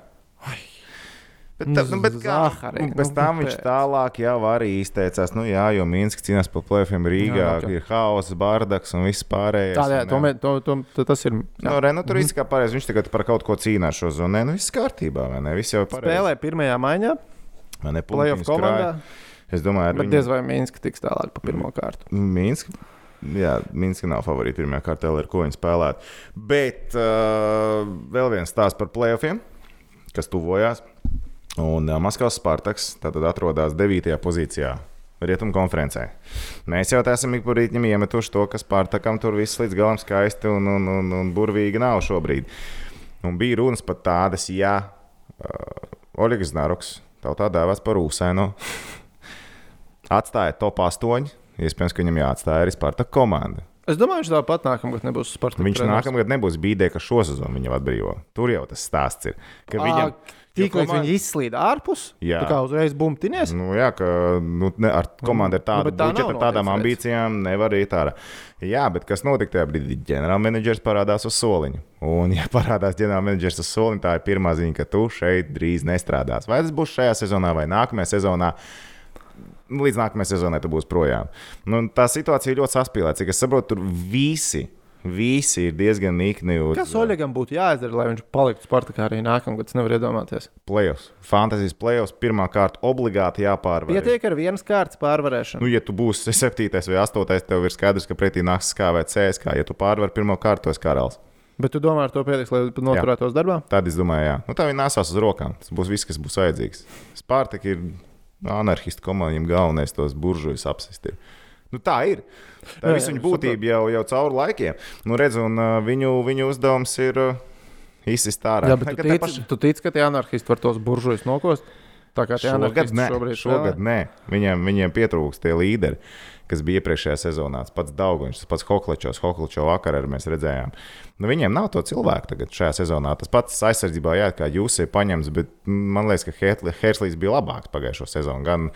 Bet, tā, nu, bet kā, Zahari, un pēc nu, tam viņš pēc. tālāk jau arī izteicās, nu jā, jo Minska cīnās par plēfiem Rīgā, Jā, jā, ir haoss, bārdaks un viss pārējais. Tā, jā, un, to, mē- to, to, tas ir. Nu, re, nu, tur viss kā pareizi. Viņš tagad par kaut ko cīnās šo zonu. Nē, nu viss kārtībā, vai ne? Viss jau ir pareizi. Spēlē pirmajā maiņā, playoff Punktiņus krāja. komandā. Es domāju, Bet ar diez vai Mīnska tiks tālāk pa pirmo kārtu. Minska. Jā, Minska nav favorīta pirmajā kārtā, ar ko viņi spēlētu. Bet uh, vēl viens stāsts par playoffiem, kas tuvojās. Un uh, Maskavas Spartaks tātad atrodas 9. pozīcijā. Rietumu konferencē. Mēs jau esam ik pa rītņiem iemetuši to, ka Spartakam tur viss līdz galam skaisti un, un, un, un burvīgi nav šobrīd. Un bija runas pat tādas, ja uh, Oļegs Znaroks, tautā dēvēts par Ūsēnu, atstāja top 8. Iespējams, ka viņam jāatstāja arī Spartaka komanda. Es domāju, viņš tāpat nākamgad nebūs Spartak. Viņš nākamgad nebūs bīdē, ka šo sezonu viņu atbrīvo. Tur jau tas stāsts ir. Ka viņam, Komanda- viņi izslīd ārpus, Jā. tā kā uzreiz bumtinies. Nu, jā, ka nu, ne, ar komandu ar tādu Nu, tā budžetu, ar tādām ambīcijām nevar iet ārā. Jā, bet kas notika tajā brīdī? Ģenerālmenedžers parādās uz soliņa. Un, ja parādās ģenerālmenedžers uz soliņa, tā ir pirmā ziņa, ka tu šeit drīz nestrādās. Vai tas būs šajā sezonā vai nākamajā sezonā? Līdz nākamajai sezonai tu būsi projām. Nu, tā situācija ir ļoti saspīlēta. Cik es saprotu, tur visi, visi ir diezgan nikni uz Kas Oļegam būtu jāizdara, lai viņš paliktu Spartakā arī nākamgad? Es nevaru iedomāties. playoffs. Fantasijas playoffs pirmā kārta obligāti jāpārvar. Pietiek ar vienas kārtas pārvarēšanu. Nu, ja tu būsi 7. vai 8. tev ir skaidrs, ka pretī nāks SK vai CSK. Ja tu pārvari pirmo kārtu, tas karalis. Bet tu domā, ar to pietiks, lai noturētos darbā? Tad es domāju, jā, nu, tā viņi nesās uz rokām. Tas būs viss, kas būs vajadzīgs. Spārtak ir anarchistu komanda, viņam galvenais tos buržujus apsist. Ir. Nu, tā ir. Tā ir visu jā, viņu būtība jau, jau cauri laikiem. Nu, redz, un, uh, viņu, viņu uzdevums ir uh, izsist ārā. Jā, bet tu tici, paši- tu tici, ka tie anarchisti var tos buržujus nokost? Tā kā tie Šogad anarchisti nē, šobrīd šogad spēlē? nē. Viņiem, viņiem pietrūks tie līderi, kas bija iepriekšējā sezonā. Tas pats Dauguņš, tas pats Hoklečovs, Hoklečovs vakar arī mēs redzējām. Nu, viņiem nav to cilvēku tagad šajā sezonā. Tas pats aizsardzībā, jā, kā jūs esat paņemts, bet man liekas, ka Herslīs bija labāks pagājušo sezonu. Gan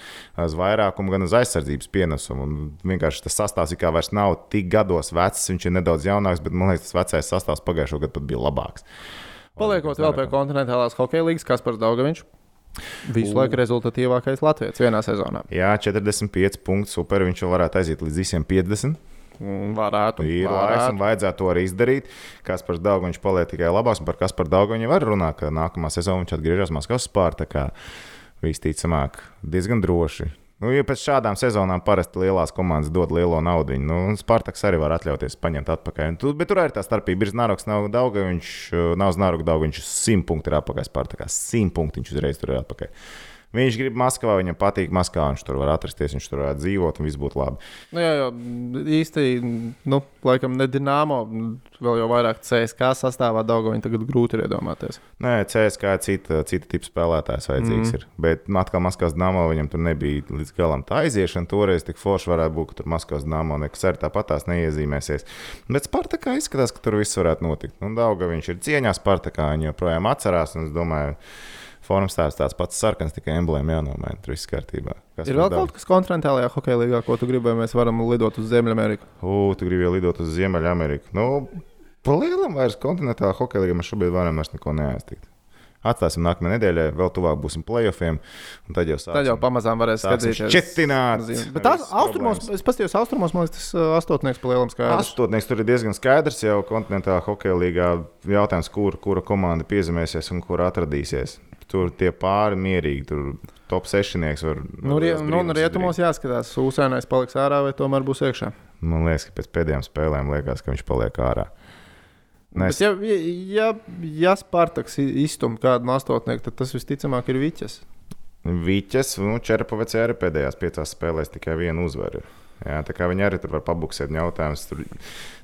uz vairākumu, gan uz aizsardzības pienesumu. Un vienkārši tas sastāvs kā vairs nav tik gados vecs, viņš ir nedaudz jaunāks, bet man liekas, tas vecais sastāvs pagājušo gadu pat bija labāks. Paliekot vēl pie kontinentālās hokeja līnijas, kas par Daugaviņš. Visu laiku rezultatīvākais Latvijas vienā sezonā. Jā, 45 punkti, super. Viņš jau varētu aiziet līdz visiem 50. Un Varētu. Ir laiks, un vajadzētu to arī izdarīt. Kas par Dāngu viņš paliek tikai labāks, un par kas par Dāngu viņa var runāt, ka nākamā sezonā viņš atgriežas Maskavas spārta. Visticamāk, diezgan droši. Nu, ja pēc šādām sezonām parasti lielās komandas dod lielo naudu, nu, un Spartaks arī var atļauties paņemt atpakaļ. Tu, bet tur arī tā starpība ir Znaroks, nav daudz, viņš nav Znaroks daudz, viņš 100 punktu ir atpakaļ Spartakā. 100 punktu viņš uzreiz tur ir atpakaļ. Viņš grib Maskavā, viņam patīk Maskavā, viņš tur var atrasties, viņš tur varētu dzīvot un viss būtu labi. Nu, jā, jo īsti, nu, laikam, ne Dienāmo, vēl jau vairāk CSK sastāvā Daugaviņu tagad grūti ir iedomāties. Nē, CSK ir cita, cita tipa spēlētājs vajadzīgs. Mm. Ir. Bet nu, atkal Maskavas dāmā viņam tur nebija līdz galam tā aiziešana. Toreiz tik forši varētu būt, ka tur Maskavas dāmā nekas arī tāpat tās neiezīmēsies. Bet Spartakā izskatās, ka tur viss varētu notikt. Un Dauga viņš ir cieņā Spartakā, viņa joprojām atcerās. Un es domāju, Formas tās tāds pats sarkans, tikai emblēma jānomaina. Tur viss kārtībā. Kas Ir vēl daudz? kaut kas kontinentālajā hokeja līgā, ko tu gribēji, mēs varam lidot uz Ziemeļameriku. U, tu gribi jau lidot uz Ziemeļameriku. Nu, pa lielam vairs kontinentālā hokeja līnijā mēs šobrīd varam vairs neko neaiztikt. Atstāsim nākamajā nedēļā, vēl tuvāk būsim playoffiem. Tad jau sāksim. Tad jau pamazām varēs skatīties. šķetināt. Bet tās austrumos, es paskatījos austrumos, man liekas, tas astotnieks pa lielam skaidrs. Astotnieks tur ir diezgan skaidrs jau kontinentālā hokeja līgā. Jautājums, kur, kura komanda piezemēsies un kur atradīsies. Tur tie pāri mierīgi, tur top sešnieks var. Nu, rie, nu, un rietumos jāskatās, Sūsēnais paliks ārā vai tomēr būs iekšā. Man liekas, ka pēc pēdējām spēlēm liekas, ka viņš paliek ārā. Nē, Bet, ja, ja, ja Spartaks izstumj kādu no astotnieku, tad tas visticamāk ir Viķis. Viķis, nu, Čerpavets arī pēdējās piecās spēlēs tikai vienu uzvaru. Jā, tā kā viņi arī tur var pabuksēt jautājumus, tur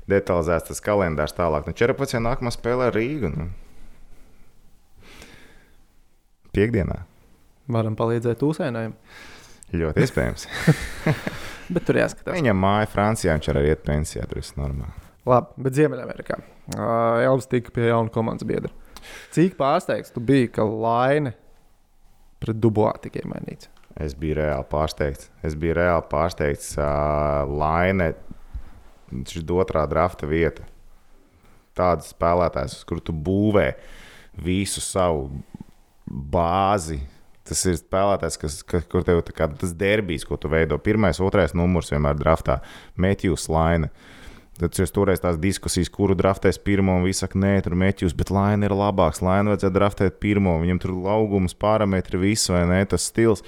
detalizēts tas kalendārs tālāk. Nu, jau nākamā spēlē Rīgu. Nu. Piektdienā. Varam palīdzēt Ūsēnam. Ļoti iespējams. Bet tur jāskatās. Viņam māja Francijā, viņš arī iet pensijā, tur viss normāli. Labi, bet Ziemeļamerikā. Uh, Elvis tika pie jauna komandas biedra. Cik pārsteigts tu biji, ka Laine pret Dubois tika iemainīts? Es biju reāli pārsteigts. Es biju reāli pārsteigts. Uh, Laine, šis otrā drafta vieta. Tāds spēlētājs, uz kuru tu būvē visu savu bāzi. Tas ir spēlētājs, kas, ka, kur tev ir tas derbijs, ko tu veido. Pirmais, otrais numurs vienmēr draftā - Metjus Laine. Tad es toreiz tās diskusijas, kuru draftēs pirmo, un viss saka, nē, tur meķus, bet Laina ir labāks. Laina vajadzētu draftēt pirmo. Viņam tur augums, parametri, viss vai ne, tas stils.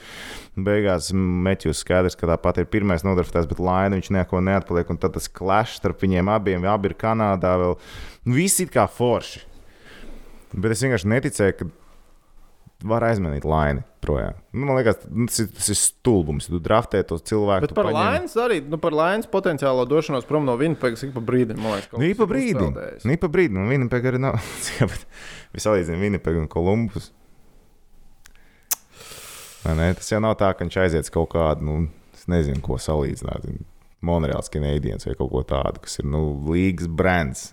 Beigās meķus skaidrs, ka tāpat ir pirmais nodraftēts, bet Laina viņš neko neatpaliek. Un tad tas clash starp viņiem abiem, abi ir Kanādā vēl. Visi ir kā forši. Bet es vienkārši neticēju, ka var aizmainīt laini projām. Nu, man liekas, tas ir, tas ir stulbums. Tu draftē tos cilvēkus. Bet par Lainas arī, nu, par Lainas potenciālo došanos prom no Vinpegas ik pa brīdim, liekas, Nu, pa brīdim. Nu, pa brīdim. Viņa pēkšņi arī nav. Viņš salīdzina Winnipegu un Kolumbus. Vai Ne, tas jau nav tā, ka viņš aiziet kaut kādu, nu, es nezinu, ko salīdzināt. Monreāls Canadiens vai kaut ko tādu, kas ir nu, līgas brands.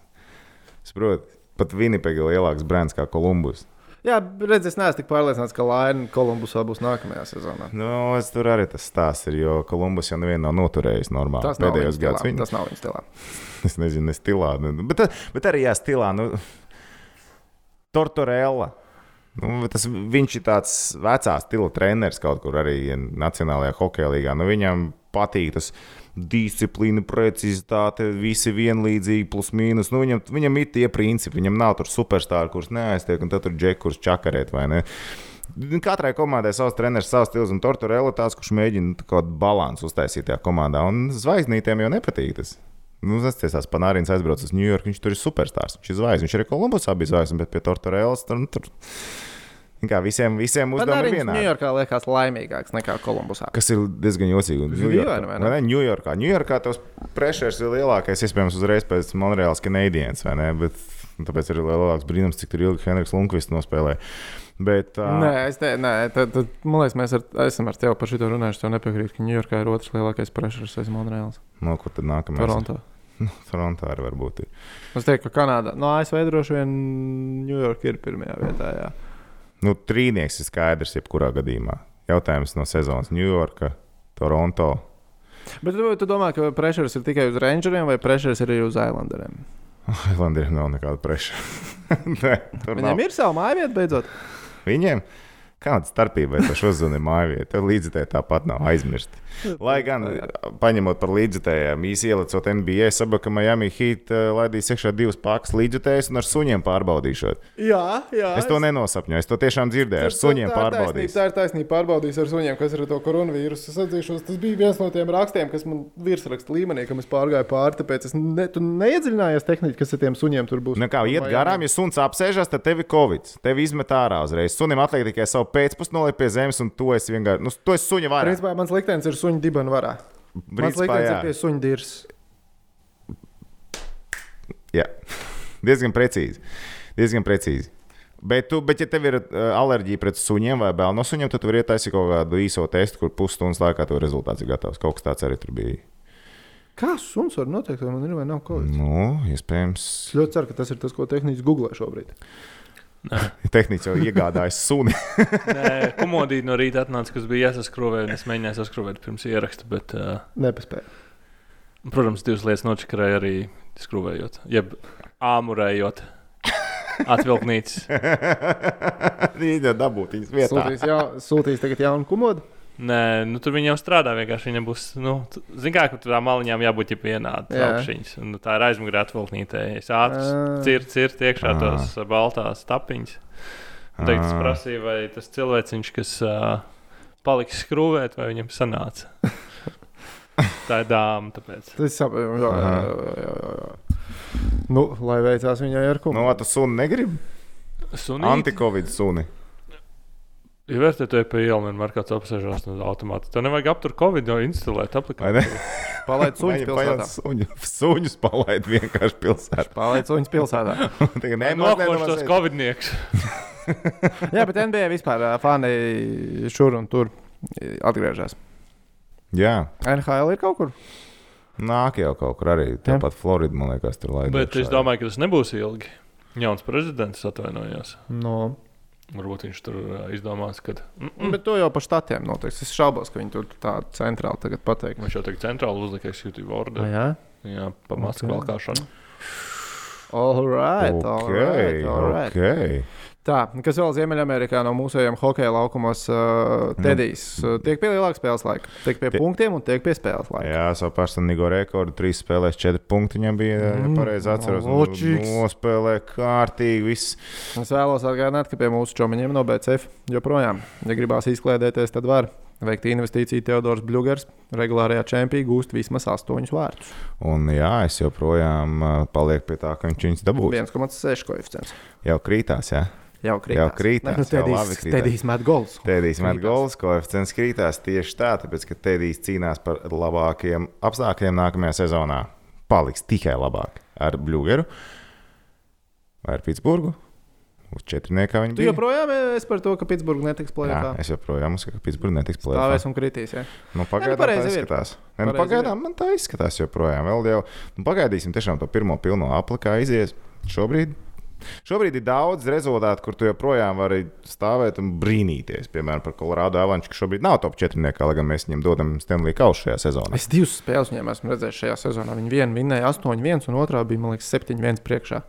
Saprotu, pat Winnipega ir lielāks brands kā Kolumbus. Jā, redziet, es neesmu tik pārliecināts, ka Laina Kolumbusā būs nākamajā sezonā. Nu, es tur arī tas stāsts ir, jo Kolumbus jau nevienu nav noturējis normāli. Tas pēdējos viņa gados. Viņi- Tas nav viņa stilā. Es nezinu, ne stilā. Nu, bet, bet arī jā, stilā. Nu, Tortorella. Nu, tas, viņš ir tāds vecā stila treneris kaut kur arī Nacionālajā hokeja līgā. Nu, viņam patīk tas disciplīna, precizitāte, visi vienlīdzīgi, plus mīnus. Nu, viņam, viņam ir tie principi, viņam nav tur superstāri, kurus neaiztiek, un tad tur džekus čakarēt vai ne. Katrai komandai savs treneris, savs stils, un Tortorella tāds, kurš mēģina kaut kādu balansu uztaisīt tajā komandā. Un zvaigznītēm jau nepatīk tas. Nu, tas tiesās Panārins aizbrauc uz New York, viņš tur ir superstarps. Viņš ir zvaigznes, viņš arī Kolumbusā bija zvaigznes, bet pie Tortorellas tur. Nu, tur kā visiem, visiem Man uzdevumi arī ir viņš vienādi. Ņujorkā liekas laimīgāks nekā Kolumbusā. Kas ir diezgan jocīgi. Ņujorkā. Ņujorkā tas pressures ir lielākais, iespējams, uzreiz pēc Monreāls Canadiens, vai ne? Bet Un Tāpēc ir lielāks brīnums, cik ilgi Henriks Lunkvists nospēlēja. Bet, uh, Nē, es te, nē, tad, tad, man liekas, mēs ar, esam ar tevi par šo runājuši. Tev nepiekrīt, ka Ņujorkā ir otrs lielākais pressures aiz Monreāls. no kur tad nākamais? Toronto. Toronto arī varbūt. Ir. Es teiktu, ka Kanāda, no ASV droši vien Ņujorka ir pirmajā vietā. Jā. Nu, trīnieks ir skaidrs, jebkurā gadījumā. Jautājums no sezonas - Ņujorka, Toronto. Bet tu, tu domā, ka pressures ir tikai uz Rangeriem vai pressures ir arī uz Islanderiem? Islandiem nav nekāda nav. Viņiem ir sava māja vieta beidzot. Viņiem kāda starpība, vai tas uzzvanīja mājvietā. Tev līdzekļi tāpat nav aizmirsti. Lai gan, paņemot par līdzekļiem, īsi ielicot NBA, saprotu, ka Miami Heat eh, laidīs iekšā divas pakas līdzekļus un ar suņiem pārbaudīšot. Jā, jā. Es to nenosapņoju, es to tiešām dzirdēju. Ar suņiem pārbaudīs. Tā ir taisnība. Pārbaudīs ar suņiem, kas ir to koronavīrusu. Es atzīšos, tas bija viens no tiem rakstiem, kas man virsraksta līmenī, kam es pārgāju pāri. Tāpēc es ne, tu neiedziļinājos tehniski, kas ar tiem suņiem tur būs. Nu, kā iet Miami. garām, ja suns apsēžas, tad tev ir covid. Tev izmet ārā uzreiz. Sunim atliek tikai savu pēcpusdienu nolikt pie zemes, un to es vienkārši. Nu, to es suņa vairāk. Principā mans liktenis ir suņu dibena varā. Mans Principā, liktenis jā. ir pie suņu dirs. Jā, diezgan precīzi. Diezgan precīzi. Bet, tu, bet, ja tev ir uh, alerģija pret suņiem vai bail no suņiem, tad tu vari ietaisīt kaut kādu īso testu, kur pusstundas laikā tev rezultāts ir gatavs. Kaut kas tāds arī tur bija. Kā suns var noteikt, vai man ir vai nav kaut kas? Nu, iespējams, Es ļoti ceru, ka tas ir tas, ko tehniski googlē šobrīd. tehniski jau iegādājas suni. Nē, komodīte no rīta atnāca, kas bija jāsaskrūvē, un es mēģināju saskrūvēt pirms ieraksta. Bet, uh, Nepaspēju. protams, divas lietas nočakarēja arī skrūvējot, jeb āmurējot. Atvilknīcas. Viņa dabūt viņas vietā. Sūtīs, jā, sūtīs tagad jaunu kumodu. Nē, nu, tur viņi jau strādā. Vienkārši viņam būs, nu, zināmā mērā, ka tām maliņām jābūt jau vienādām. Jā. Nu, tā ir aizmugurē atvilknītē. Es ātri cirtu, cirtu iekšā tos baltās tapiņas. Teikt, es Ā. prasīju, vai tas cilvēciņš, kas uh, paliks skrūvēt, vai viņam sanāca. tā ir dāma. Tāpēc. Tas saprotu. Jā, jā, jā, jā, jā. Nu, lai veicās viņai ar Nu, kumodu. tu suni negribi? Antikovid suni. Ja vērtē to pa ielu, vienmēr kāds apsēžās no automāta. Tev nevajag aptur Covid, jau instalēt aplikāciju. Palaid suņus pilsētā. suņu- Suņus palaid vienkārši pilsētā. Palaid suņus pilsētā. Nē, nemaz tos. Covidnieks. Jā, bet NBA vispār fani šur un tur atgriežas. Jā, NHL ir kaut kur. nāk jau kaut kur arī. Tāpat Florida, man liekas, tur laid. Bet es domāju, ka tas nebūs ilgi. Jauns prezidents atvainojās. No. Varbūt viņš tur izdomās, ka mm -mm. Bet to jau par štatiem notiks. Es šaubos, ka viņi tur tā centrāli tagad pateiks. viņš jau tagad centrāli uzlika executive order. Jā, Jā, pa masku Ok. valkāšanu. all right. All Ok, right, all right. ok. Tā, kas vēl Ziemeļamerikā no mūsējiem hokeja laukumos, uh, Tedijs uh, tiek pie lielāka spēles laika. Tiek pie Tie- punktiem un tiek pie spēles laika. Jā, savu personīgo rekordu. Trīs spēlēs, četri punkti. Viņam bija, ja Mm, pareizi atceros. Nu, loģiks. Nospēlē kārtīgi. Viss. Es vēlos atgādināt, ka pie mūsu čomiņiem no BCF joprojām, ja gribās izklaidēties, tad var veikt investīciju. Teodors Bļūgers regulārajā čempionā gūst vismaz 8 vārdus. Un jā, es joprojām uh, palieku pie tā, ka viņš viņus dabūs. 1,6 koeficients. Jau krītās, jā. Jau krītās. Jau krītās, Nu, jau Tedijs, krītās. Tedijs met gols. Tēdīs met gols, koeficients krītās tieši tā, tāpēc, ka Tēdīs cīnās par labākiem apstākļiem nākamajā sezonā. Paliks tikai labāk ar Bluegeru vai ar Pitsburgu. Uz četrniekā viņi Tu bija. joprojām esi par to, ka Pitsburgā netiks plēsoņā. es joprojām uzskatu, ka Pitsburgā netiks plēsoņā. Stāvēs un kritīs. Ja? Nu, nu, pagaidām tā ir. izskatās. Ne, nu, pagaidām man tā izskatās joprojām. Vēl jau nu, pagaidīsim tiešām to pirmo pilno aplikā izies. Šobrīd, šobrīd ir daudz rezultātu, kur tu joprojām vari stāvēt un brīnīties. Piemēram, par Colorado Avalanche, kas šobrīd nav top 4, lai gan mēs viņiem dodam Stanley Kausu šajā sezonā. Es divas spēles viņiem esmu redzējis šajā sezonā. Viņi vienu vinnēja 8-1, un otrā bija, man liekas, 7-1 priekšā.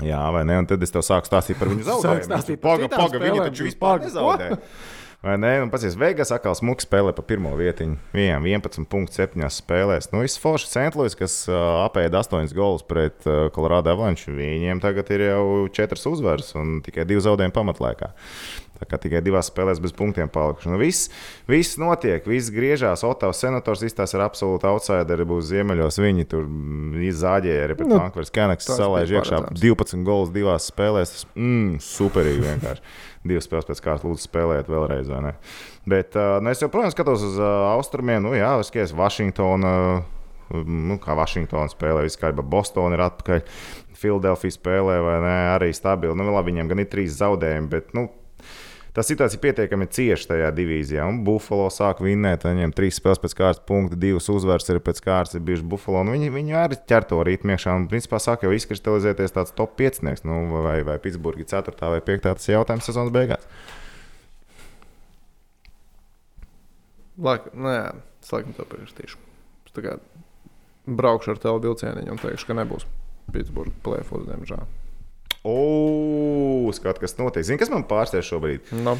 Jā, vai ne? Un tad es tev sāku stāstīt par viņu stāstīt par Paga, viņi taču vispār nezaudēja. Vai ne? Un pats Vegas atkal smuki spēlē pa pirmo vietiņu. Viņam 11,7 spēlēs. Nu, viss forši Centlūis, kas uh, apēda 8 golus pret uh, Colorado Avalanche. Viņiem tagad ir jau 4 uzvaras un tikai 2 zaudējumi pamatlaikā. Tikai divās spēlēs bez punktiem palikuši. Nu, viss, viss notiek, viss griežās. Otavas senators izstāsta ar absolūtu outsideri, būs ziemeļos. Viņi tur mm, izzāģēja arī pret Nu, Vankūveras Kenaks. Salaiž iekšā paredzams. 12 gols divās spēlēs. Tas, mm, superīgi vienkārši. Divas spēles pēc kārtas lūdzu spēlēt vēlreiz. Bet nu, es joprojām skatos uz austrumiem. Nu, jā, es skatos Vašingtonu. Uh, nu, kā Vašingtona spēlē, viss kārībā. Bostonā ir atpakaļ. Filadelfija spēlē, vai ne? Arī stabili. Nu, labi, viņiem gan ir trīs zaudējumi, bet nu, tā situācija pietiekami cieša tajā divīzijā. Un Buffalo sāk vinnēt, viņiem trīs spēles pēc kārtas punkta, divas uzvaras ir pēc kārtas, ir bijuši Buffalo. Un viņi, viņi arī ķer to rītmu iekšā un principā sāk jau izkristalizēties tāds top 5. Nu, vai, vai Pitsburgi 4. vai 5. tas jautājums sezonas beigās. Laik, nē, es laikam to pierakstīšu. Es kā braukšu ar tevi vilcieniņu un teikšu, ka nebūs Pitsburgas plēfos, diemžēl. O, skat, kas notiek. Zini, kas man pārsteidz šobrīd? No.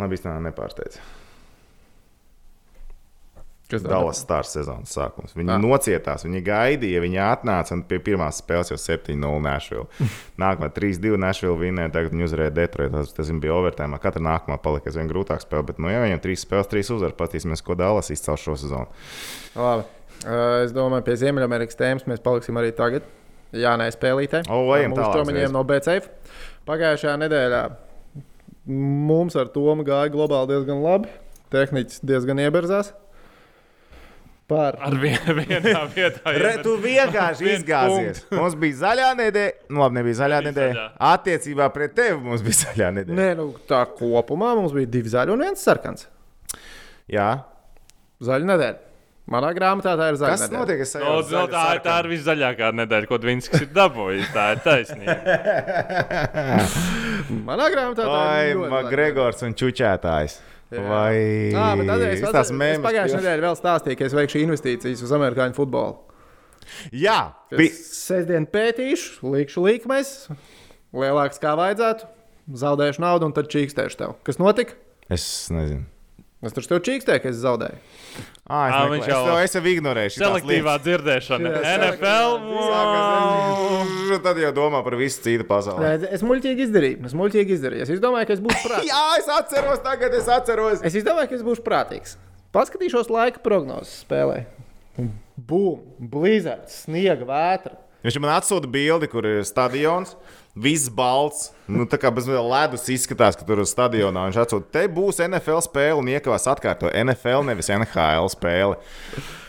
Man bija tā nepārsteidz. Kas Dallas Stars sezonas sākums. Viņi Ah. nocietās, viņi gaidīja, viņi atnāca pie pirmās spēles jau 7-0 Nashville. Nākamā 3-2 Nashville vinnēja, tagad viņi uzvarēja Detroit. Tas, tas bija overtime. Katra nākamā palika aizvien grūtāk spēle, bet nu, ja viņiem trīs spēles, trīs uzvaras, patīsimies, ko Dallas izcels šo sezonu. Labi. Es domāju, pie Ziemeļamerikas tēmas mēs paliksim arī tagad. Jā, nē, spēlītē. O, ejam tālāk uzreiz. Mūsu no BCF. Pagājušajā nedēļā mums ar Tomu gāja globāli diezgan labi. Tehniķis diezgan ieberzās. Par Ar vienu vienā vietā. Re, tu vienkārši Viens izgāzies. Mums bija zaļā nedēļa, nu labi, nebija zaļā Bija nedēļa. zaļā. Attiecībā pret tevi mums bija zaļā nedēļa. Nē, nu, tā kopumā mums bija divi zaļi un viens sarkans. Jā. Zaļa nedēļa. Manā grāmatā tā ir zaļa. Kas nedēļa. notiek? Es No, no, zaļu tā, ir- tā sarkanu. ir viszaļākā nedēļa, ko Dvinskis ir dabūjis. Tā ir taisnība. Manā grāmatā tā Vai ir. zaļa Makgregors un Čučētājs? Jā. Vai es, tās es, es mēmas pagājušajā nedēļā vēl stāstīju, ka es veikšu investīcijas uz amerikāņu futbolu. Jā, Es sestdien pētīšu, likšu līkmes, lielāks kā vajadzētu, zaudēšu naudu un tad čīkstēšu tev. Kas notika? Es nezinu. Es taču tev čīkstēju, ka es zaudēju. Ah, es, meklēju. viņš jau- to, es jau ignorēju. šitās Selektīvā dzirdēšana. Jā, NFL. lietas. Tad jau domā par visu citu pasauli. Nē, Es muļķīgi izdarīju. Es muļķīgi izdarīju. Es domāju, ka es būšu prātīgs. Jā, es atceros, tagad es atceros. Es domāju, ka es būšu prātīgs. Paskatīšos laika prognozes spēlē. Bum, blīzāts, sniega vētra. Viņš man atsūta bildi, kur ir stadions. Viss balts, nu, tā kā bez ledus izskatās, ka tur uz stadionā viņš atsūta. Te būs NFL spēle un iekavās atkārto NFL, nevis NHL spēle.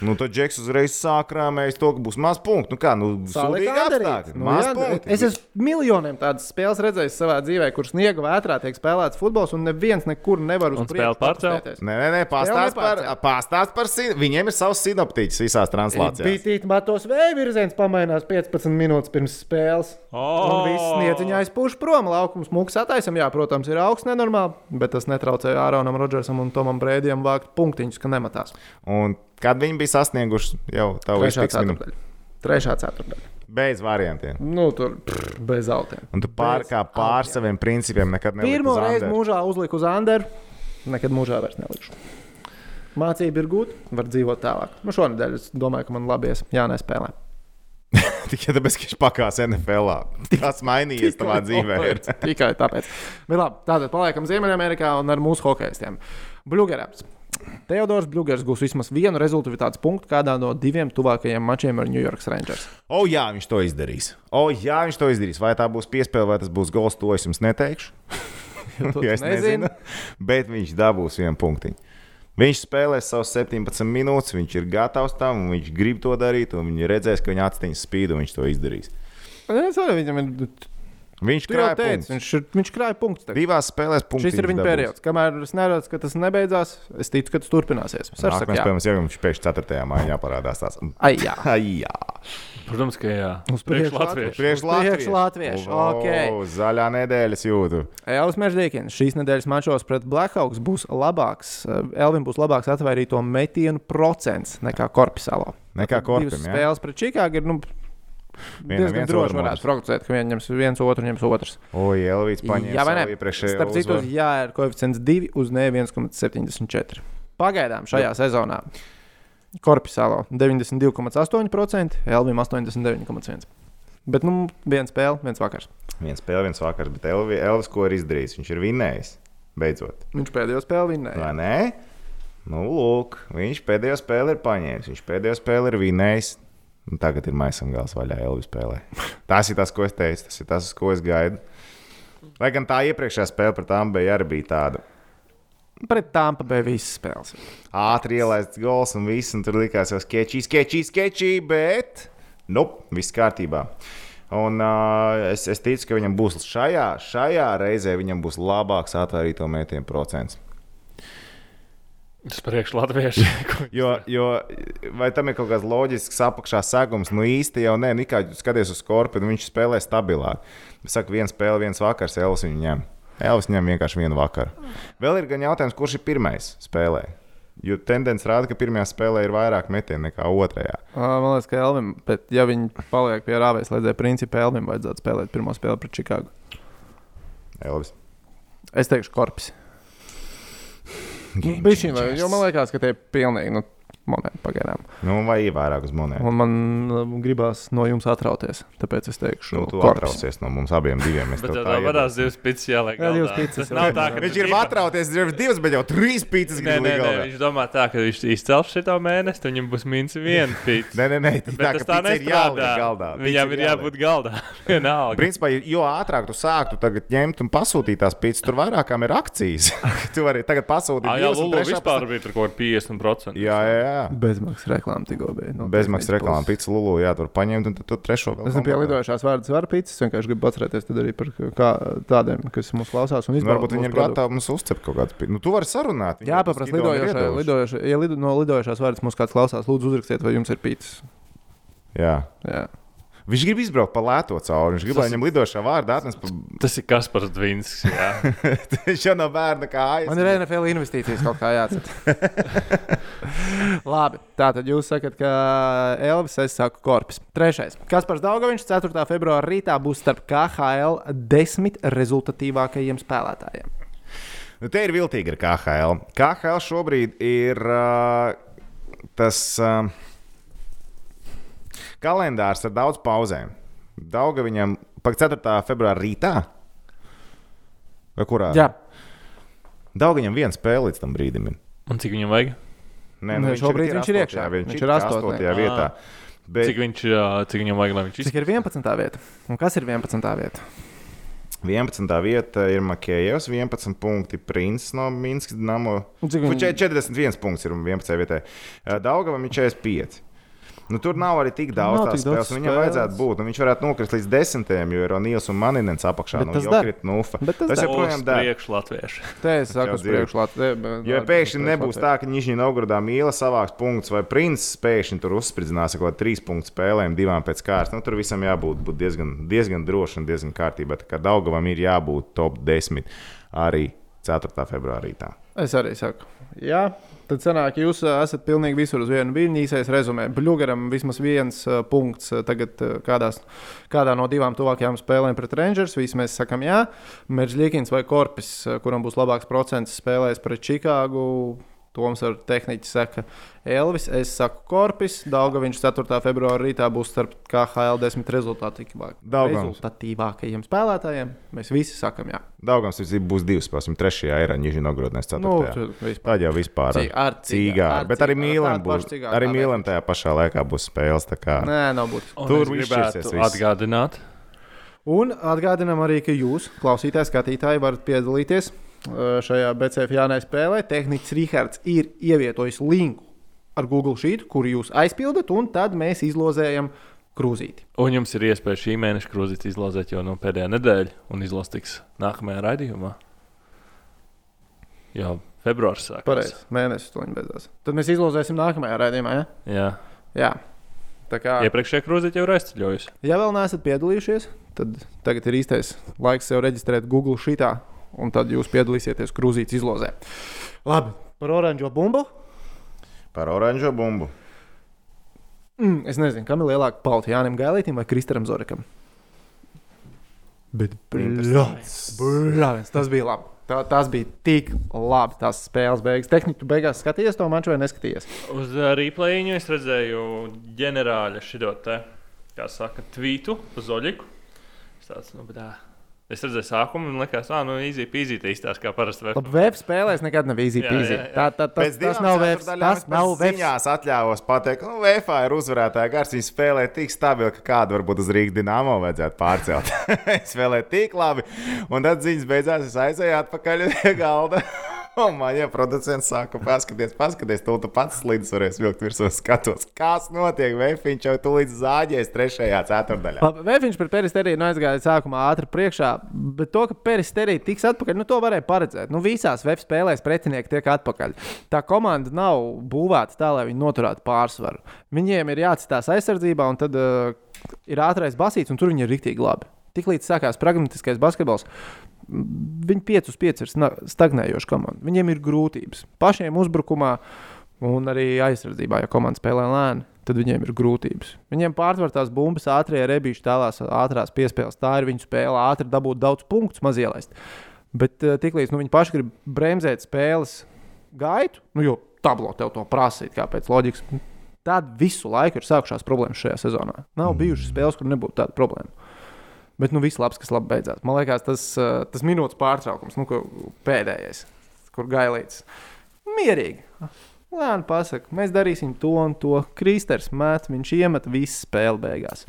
Nu, tad Džeks uzreiz sāk rāmēt to, ka būs maz punktu. Nu, kā, nu, sūdīgi apstākļi. Nu, Maz jā, punktu. es esmu miljoniem tādas spēles redzējis savā dzīvē, kur sniega vētrā tiek spēlēts futbols, un neviens nekur nevar uz Un spēle pārcelt? Nē, nē, nē pastāst par, pastāst par sin... Viņiem ir savs sinoptiķis visās translācijās. Bija tīk, matos vēja virziens pamainās 15 minūtes pirms spēles. Un viss sniedziņā aizpūš prom. Laukums mūks attaisam, jā, protams, ir augsts nenormāli, bet tas netraucēja Āronam Rodžersam un Tomam Brēdijam vākt punktiņus, ka nematās. Un kad viņi bija sasnieguši jau tavu ceturdaļa. Trešā ceturdaļa. bez variantiem. Nu, tur prr, bez autiem. Un tu pār, kā pār saviem principiem nekad nevari. Pirmo reizi mūžā uzliku uz Anderu, nekad mūžā vairs nelikšu. Mācība ir gūta, var dzīvot tālāk. Nu, šonadēļ es domāju, ka man labi ies. Jā, nespēlē. Tikai tāpēc, ka viņš pakās NFL. -ā. Kas mainījies tavā dzīvē? Tikai tāpēc. Bet labi, tātad paliekam Ziemeļamerikā un ar mūsu hokeistiem. Bluegrass. Teodors Bluegers gūs vismaz vienu rezultātu punktu kādā no diviem tuvākajiem mačiem ar New York Rangers. O, jā, viņš to izdarīs. O, jā, viņš to izdarīs. Vai tā būs piespēle, vai tas būs gols, to es jums neteikšu. To jo tu es nezinu. Bet viņš dabūs vienu punktiņu. Viņš spēlēs savus 17 minūtes, viņš ir gatavs tam, viņš grib to darīt, un viņi redzēs, ka viņa atstīns spīd, un viņš to izdarīs. Es arī viņam ir. Viņš krāja teici, punktus. viņš, viņš krāja punktus. tagad. Divās spēlēs punktus. Šis ir viņa periods. Kamēr es neredzu, ka tas nebeidzās, es ticu, ka tas turpināsies. Es Nākamais jā. spēlēs jau viņš pēc 4. maiņā parādās tāds. Ai, jā. Ai, jā. Protams, ka jā. Uz Priekš priekšu Latviešu. Priekš Uz priekšu latviešu, ok. Zaļā nedēļa es jūtu. Elvis Mežģīkins šīs nedēļas mačos pret Blackhawks būs labāks. Elvim būs labāks atvairīto metienu procents nekā Korpisalo. Nekā jā? spēles pret Čikāgu ir nu, Vienam viens, droši varētu prognozēt, ka viens ņems viens otru, ņems otrs. O, Elvīts paņēma Jā, vai ne? Starp citu, uzvaru. jā, ir koeficients 2 uz ne 1,74. Pagaidām šajā sezonā Korpisalo 92,8%, Elvim 89,1%. Bet nu, viena spēle, viens vakars. Viens spēle, viens vakars, bet Elvi, Elvis ko ir izdarījis? Viņš ir vinnējis. Beidzot. Viņš pēdējo spēli vinnēja. Vai ne? Nu, lūk, viņš pēdējo spēli ir paņēmis. Viņš pēdējo spēli ir vinnējis. Un tagad ir maisam gals vaļā Elvis spēlē. Tas ir tas, ko es teicu, tas ir tas, uz ko es gaidu. Lai gan tā iepriekšējā spēle pret tām bija arī bija tāda Pret tām pabeidzot visas spēles. ātri ielaists gols un viss, un tur likās jau sketčī, sketčī, sketčī, bet, nu, viss kārtībā. Un uh, es, es ticu, ka viņam būs šajā, šajā reizē viņam būs labāks atvērto mētījumu procents. Tas priekš latviešu. Jo, jo vai tam ir kaut kāds loģisks apakšā segums? Nu īsti jau nē, Nikā, skaties uz korpu, viņš spēlē stabilāk. Es saku, viena spēle, viens vakars, Elvis viņu ņem. Elvis ņem vienkārši vienu vakaru. Vēl ir gan jautājums, kurš ir pirmais spēlē. Jo tendence rāda, ka pirmajā spēlē ir vairāk metienu nekā otrajā. Man liekas, ka Elvim, bet ja viņi paliek pie rāvēs, ledzēja principā, Elvim vajadzētu spēlēt pirmo spēli pret Čikāgu. Elvis. Es teikšu, korpus. Bišķiņ, vai- jo man liekas, ka tie pilnīgi nu, monēti pagaidām. Nu, vai ir vairāk uz monētu? Un man uh, gribās no jums atrauties. Tāpēc es teikšu, Nu, tu korpus. atraucies no mums abiem. Diviem, mēs Bet tā tā varās iedosim. divas pitas jāliek. Jā, divas jau Nav ir. tā, ka Viņš ir atrauties, divas, bet jau trīs pīcis grib nē, nē, likt. viņš domā tā, ka viņš izcels šo mēnesi, tad viņam būs mīnus viena pīta. Nē, nē, nē, tā, Bet tas ka tā pīcis nestrādā. galdā. Viņam Pīcis ir jābūt galdā. Vienalga. Principā, jo ātrāk tu sāktu tagad ņemt un pasūtīt tās pīcis, tur vairākām ir akcijas. tu vari tagad pasūtīt jā, Lulu vispār bija tur kaut kāda 50%. Jā, jā, jā. Bezmaksas reklāma tikko bija. no Bezmaksas puses. pīcis Lulu, jā, tur paņemt, un tad tu trešo vēl. Es nezinu, pie komplektē. lidojošās vārdas var pīcis. Es vienkārši gribu atcerēties tad arī par kā, tādiem, kas mūs klausās. Nu, Varbūt viņiem gatavi mums uzcept kaut kādu pīci. Nu, tu vari sarunāt. Jā, paprasti iedevuši. lidojošā, ja lido, no lidojošās vārdas mūs kāds klausās, lūdzu uzrakstiet, vai jums ir pīcis. Jā. Jā. Viņš grib izbraukt pa lēto cauri. Viņš grib, lai viņam lidošā vārdā atnes pa... Tas ir Kaspars Dvīnskis. jā. Viņš jau no bērna kājas. Man ir NFL investīcijas kaut kā jāatcer. Labi, tā tad jūs sakat, ka Elvis, es saku, korpus. Trešais. Kaspars Daugaviņš 4. februāra rītā būs starp KHL desmit rezultatīvākajiem spēlētājiem. Nu, te ir viltīgi ar KHL. KHL šobrīd ir uh, tas uh, kalendārs ar daudz pauzēm. Dauga viņam pa 4. februāra rītā. Vai kurā? Jā, Dauga viņam viena spēle līdz tam brīdim. ir. Un cik viņam vajag? Nē, Nē, šobrīd viņš ir iekšā. Viņš, Viņš ir ir 8. astotnē. vietā. Bet Cik, viņš, cik viņam vajag, lai viņš cik izsaka? ir 11. vieta? Un kas ir 11. vieta? 11. vieta ir Makējevs, 11 punkti. Princis no Minskas. Un cik viņi- 41 punkts ir 11. vietā. Daugavam ir 45. Nu, tur nav arī tik daudz daudz spēles. un Viņam spēles. vajadzētu būt. Nu, viņš varētu nokrist līdz desmitiem, jo ir O'Neils un Maninens apakšā. Bet nu, tas krit nufa. Bet tas tas joprojām dara. priekšu latviešu. Te es saku, uz Latviju. Jo pēkšņi nebūs tā, ka Nižņī Novgorodā mīla savāks punkts, vai princis pēkšņi tur uzspridzinās ar kaut kādu trīs punktu spēlēm, divām pēc kārtas. Nu, tur visam jābūt būt diezgan, diezgan droši un diezgan kārtībā. Tā kā Daugavam ir jābūt top 10 arī 4. februārī. Tā. Es arī saku, jā. Tad sanāk, jūs ā, esat pilnīgi visur uz vienu viļņu. Īsais rezumē. Blugaram vismaz viens uh, punkts ā, tagad uh, kādās, kādā no divām tuvākajām spēlēm pret Rangers. Visi mēs sakam, jā. Meržģīkins vai Korpis, kuram būs labāks procents, spēlēs pret Čikāgu. Toms ar tehniķi saka, Elvis, es saku, Korpis. Daugaviņš 4. februāra rītā būs starp KHL 10 rezultātīvāk- Daugavs. rezultatīvākajiem spēlētājiem. Mēs visi sakam, jā. Daugams visticamāk būs divas spēles, un trešajā ir Nižņī Novgorodā. Nu, tur vispār. Tāda jau vispār Cī- ar cīgā. ar Bet arī mīlēm būs. cigā Arī mīlēm tajā pašā laikā būs spēles. tā kā- Nē, nav būtiski. Un Tur šķirsies viss. atgādināt, Un atgādinām arī, ka jūs, klausītāji, skatītāji, varat piedalīties šajā BCF Jānē spēlē. Tehnicis Rīgards ir ievietojis linku ar Google Sheet, kuru jūs aizpildat, un tad mēs izlozējam krūzīti. un jums ir iespēja šī mēneša krūzīti izlozēt jau no pēdējā nedēļa, un izlozīt tiks nākamajā raidījumā. Jā, februāris sākās. Pareizi, mēnesis to beidzās. Tad mēs izlozēsim nākamajā raidījumā. Ja? Jā, Jā. Tā kā, iepriekšējā krūzīte jau ir aizceļojusi. ja vēl neesat piedalījušies, tad tagad ir īstais laiks sev reģistrēt Google Sheetā, un tad jūs piedalīsieties krūzītes izlozē. Labi, par oranžo bumbu. Par oranžo bumbu. Mm, es nezinu, kam ir lielāka pauta, Jānis Gailītam vai Kristaram Zorekam. Bet, blāvis, tas bija labi. Tā, tas bija tik labi. Tas spēles beigas. Tehniski, tu beigās skatījies to maču vai neskatījies? Uz uh, replayiņu es redzēju ģenerāļa šito te, kā saka, tvītu uz Oļiku. Es tāds, nu, bet, ā. Es redzēju sākumu un likās, ah, nu, easy peasy tā izstāsta kā parasti. web. Labi, web spēlēs nekad nav peasy. jā, jā. Tā, tā, tas, tas nav web. Tas nav web. ziņās atļāvos pateikt, nu, VFA ir uzvarētāja gars. Viņi spēlē tik stabili, ka kādu varbūt uz Rīgas dīnāmo vajadzētu pārcelt. Viņi spēlē tik labi. Un tad ziņas beidzās, es aizēju atpakaļ pie galda. Un man jau producents saka, paskaties, paskaties, tu pats slīdus varēsi vilkt virsū skatos. Kas notiek? Vēfiņš jau tūlīt zāģēs trešajā ceturdaļā. Labi, Vēfiņš par peristeriju nu aizgāja sākumā ātri priekšā, bet to, ka peristerija tiks atpakaļ, nu to varēja paredzēt. Nu, visās web spēlēs pretinieki tiek atpakaļ. Tā komanda nav būvēta tā, lai viņi noturētu pārsvaru. Viņiem ir jāatstās aizsardzībā, un tad uh, ir ātrais basīts, un tur viņi ir rīktīgi labi. Tiklīdz sākās pragmatiskais basketbols, viņi 5 uz 5 ir stagnējoša komanda. Viņiem ir grūtības pašiem uzbrukumā un arī aizsardzībā. Ja komanda spēlē lēni, tad viņiem ir grūtības. Viņiem pārtver tās bumbas, ātrie rebīši, tālās ātrās piespēles. Tā ir viņu spēle, ātri dabūt daudz punktus, maz ielaist. Bet uh, tiklīdz nu, viņi paši grib bremzēt spēles gaitu, nu, jo tablo tev to prasīt, kāpēc loģikas. Tad visu laiku ir sākušās problēmas šajā sezonā. Nav bijušas spēles, kur nebūtu tāda problēma. Bet nu, viss labs, kas labi beidzās. Man liekas, tas, uh, tas minūtes pārtraukums, nu, pēdējais, kur gailīts. Mierīgi. Lēni pasakā, mēs darīsim to un to. Kristers met, viņš iemet visu spēli beigās.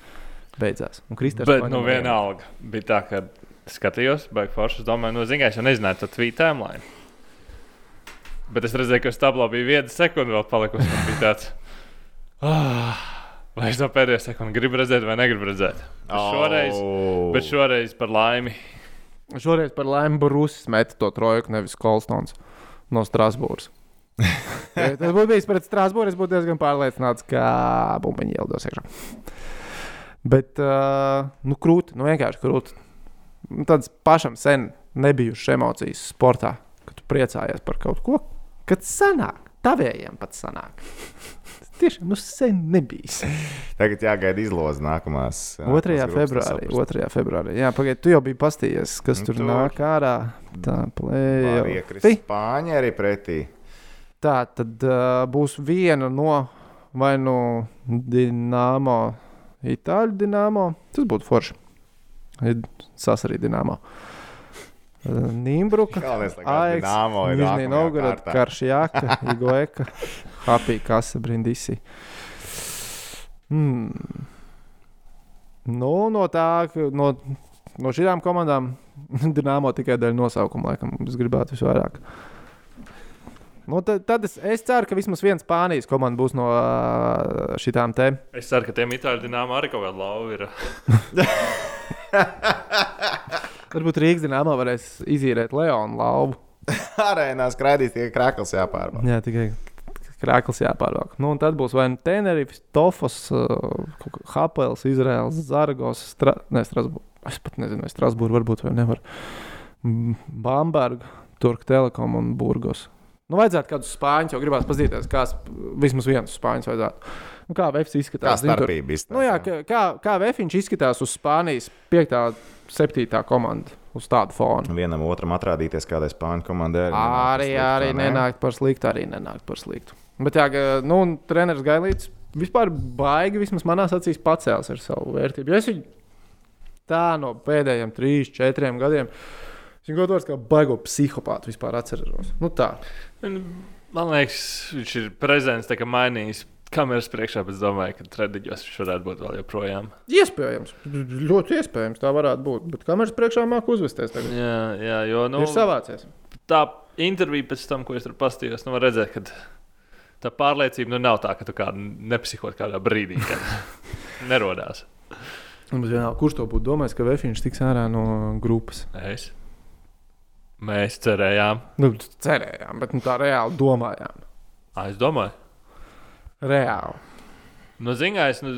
Beidzās. Un Kristers Bet, nu, vienalga. Bija tā, ka skatījos, baigi forši. Es domāju, nu, zināju, es jau nezināju, to tweet timeline. Bet es redzēju, ka uz tablo bija viena sekunde vēl palikusi. Man bija tāds, ah, vai es no pēdējā sekundes gribu redzēt, vai negribu redzēt. Bet šoreiz, Oh. bet šoreiz par laimi. Šoreiz par laimi Brūsis meta to trojku, nevis Kolstons no Strasbūras. Ja tas būtu bijis pret Strasbūru, es būtu diezgan pārliecināts, ka bumbiņi ielidos iekšā. Bet, uh, nu, krūti, nu, vienkārši krūti. Nu, Tādas pašam sen nebijušas emocijas sportā, kad tu priecājies par kaut ko, kad sanāk, tavējiem pat sanāk. Tiešām, nu, sen nebija. Tagad jāgaida izloze nākamās. 2. nākamās grupas, februārī. saprast. 2. februārī. Jā, pagaidi, tu jau biji pastījies, kas Nu, tur tur. nāk ārā. Tā plēja. iekrist Spāņi arī pretī. Tā tad uh, būs viena no vai nu Dienāmo, Itāļu Dienāmo. Tas būtu forši. Sasarī Dienāmo. Nīmbruka, Nīžnī nākamajā Novgorod. Karšjāka, Igoeka, Happy Kasa, Brindisi. Hmm. Nu, no tā, no, no šīm komandām Dienāmo tikai dēļ nosaukuma, laikam, es gribētu visvairāk. Nu, tad, tad es, es ceru, ka vismaz viens Spānijas komanda būs no šitām te. Es ceru, ka tiem itāļu dīnām arī kaut kāda lauva ir. Varbūt Rīgas dīnāmā varēs izīrēt Leonu lauvu. Arēnā skraidīs tikai krāklis jāpārbauda. Jā, tikai krāklis jāpārvāk. Nu, tad būs vai nu Tenerifs, Tofos, uh, Hapels, Izraels, Zargos, Stra... ne, Strasbūra. Es pat nezinu, vai Strasbūra varbūt vai nevar. Bamberga, Turk Telekom un Burgos. Nu, vajadzētu kādus spāņus, jau gribās pazīties, kāds vismaz viens spāņus vajadzētu. Nu, kā Vēfs Kā izskatās? Tur- starpība izskatās. Nu, jā, kā, kā, kā Vēfiņš izskatās uz Spānijas 5. un 7. komandu uz tādu fonu. Vienam otram atrādīties kādai spāņu komandai. Arī, arī nenāk par sliktu, arī nenāk par sliktu. Bet, jā, nu, treneris Gailīts vispār baigi, vismaz manās acīs, pacēlis ar savu vērtību. Jo es viņu tā no pēdējiem trīs, četriem gadiem. Viņu godos kā baigo psihopātu vispār atceros. Nu, tā. Man liekas, viņš ir prezidents, tā kā mainījis kameras priekšā, bet es domāju, ka treniņos viņš varētu būt vēl joprojām. Iespējams, ļoti iespējams tā varētu būt. Bet kameras priekšā māku uzvesties. Tagad. Jā, jā jo nu, ir savācies. tā intervija pēc tam, ko es tur pastījos, nu, redzēt, ka tā pārliecība nu, nav tā, ka tu kādu nepsihot kādā brīdī, kad nerodās. Vienalga, kurš to būtu domājis, ka Vēfiņš tiks ārā no grupas. Es. Mēs cerējām, Nu, cerējām, bet nu, tā reāli domājām. Ā, es domāju. Reāli. Nu, zināms, nu,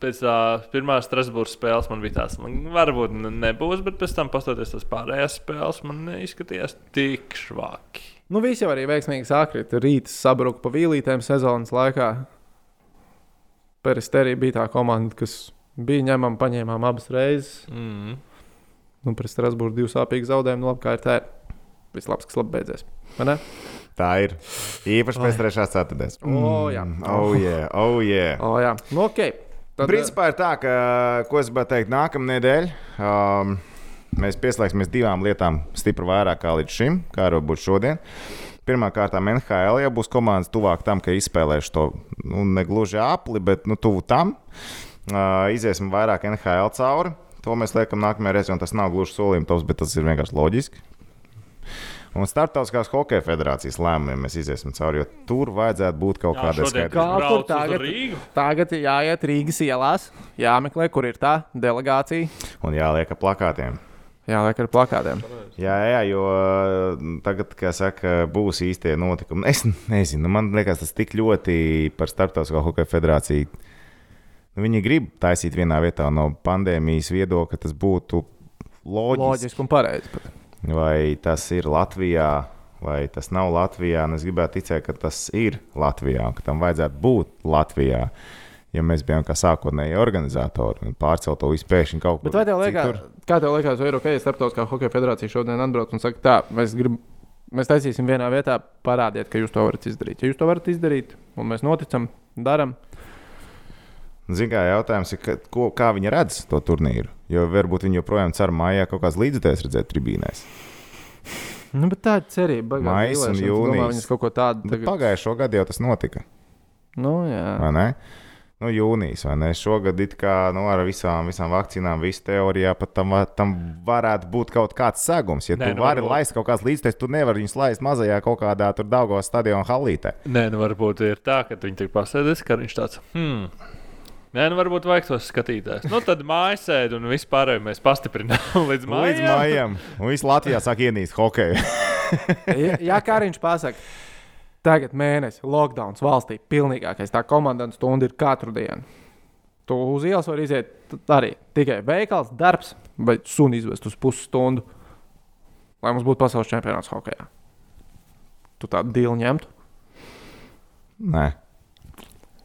pēc tā pirmā Strasbūras spēles man bija tāds, man varbūt ne- nebūs, bet pēc tam, pastoties tās pārējās spēles, man neizskatījās tik švaki. Nu, visi jau arī veiksmīgi sakrita. Rīts sabruka pa vīlītēm sezonas laikā. Peristerija bija tā komanda, kas bija ņemama, paņēmām abas reizes. Mm. Nu, pret Strasbūru divu sāpīgu zaudējumu. Nu, labi, kā ir tā, ir. Viss labs, kas labi beidzies. Tā ir. Īpaši pēc trešās ceturtdienas. O, jā. Oh, yeah. Oh, yeah. O, jā, nu, ok. Tad, Principā ir tā, ka, ko es gribētu teikt, nākamā nedēļa um, mēs pieslēgsimies divām lietām stipri vairāk kā līdz šim, kā arī būs šodien. Pirmkārt, NHL jau būs komandas tuvāk tam, ka izspēlēšu to nu, ne gluži apli, bet nu, tuvu tam. Uh, iziesim vairāk NHL cauri. To mēs liekam nākamajā reizē, un tas nav gluži solījums, tos, bet tas ir vienkārši loģiski. Un Startautiskās hokeja federācijas lēmumiem mēs iziesim cauri, jo tur vajadzētu būt kaut kādai skaidrībai. Tagad? Tagad jāiet Rīgas ielās, jāmeklē, kur ir tā delegācija. Un jāliek ar plakātiem. Jāliek ar plakātiem. Jā, jā, jo mm, tagad, kā saka, būs īstie notikumi. Es nezinu, man liekas, tas tik ļoti par Startautiskā hokeja federāciju. Nu, viņi grib taisīt vienā vietā no pandēmijas viedokļa, tas būtu loģiski. Loģiski un pareizi. Vai tas ir Latvijā, vai tas nav Latvijā. Es gribētu ticēt, ka tas ir Latvijā, ka tam vajadzētu būt Latvijā. Ja mēs bijām kā sākotnēji organizatori un pārcelt to visu pēkšņi kaut kur Bet vai tev liekas, kā tev liekas, vai ir ok, ja Startautiskā hokeja federācija šodien atbrauc un saka, tā, mēs, grib, mēs taisīsim vienā vietā, parādiet, ka jūs to varat izdarīt. Ja jūs to varat izdarīt, un mēs noticam, darām, kā jautājums ir, ka, ko, kā viņi redz to turnīru. Jo varbūt viņi joprojām cer mājā kaut kādas līdzekļus redzēt tribīnēs. nu, bet tā ir cerība. Maijs un jūnijas. Viņas kaut ko tādu Bet tagad. Pagājušo gadu jau tas notika. Nu, jā. vai ne? Nu, jūnijas, vai ne? Šogad it kā nu, ar visām, visām vakcīnām, visu teorijā pat tam, tam varētu būt kaut kāds segums. Ja Nē, tu nu, vari varbūt. laist kaut kādas līdzekļus, tu nevari viņus laist mazajā kaut kādā tur Daugos stadionā halītē. Nē, nu varbūt ir tā, ka viņi tur pasēdēs, ka viņš tāds. Hmm. Nē, nu varbūt vajag tos skatīties. Nu, tad mājas sēdi un vispār mēs pastiprinām līdz Līdz mājām. mājām. Un viss Latvijā sāk ienīst hokeju. Ja, ja Kariņš pasakā, tagad mēnesis, lockdown valstī, pilnīgākais tā komandas stunda ir katru dienu. Tu uz ielas vari iziet arī tikai veikals, darbs, vai suni izvest uz pusstundu, lai mums būtu pasaules čempionāts hokeja. Tu tādu dīlu ņemtu? Nē,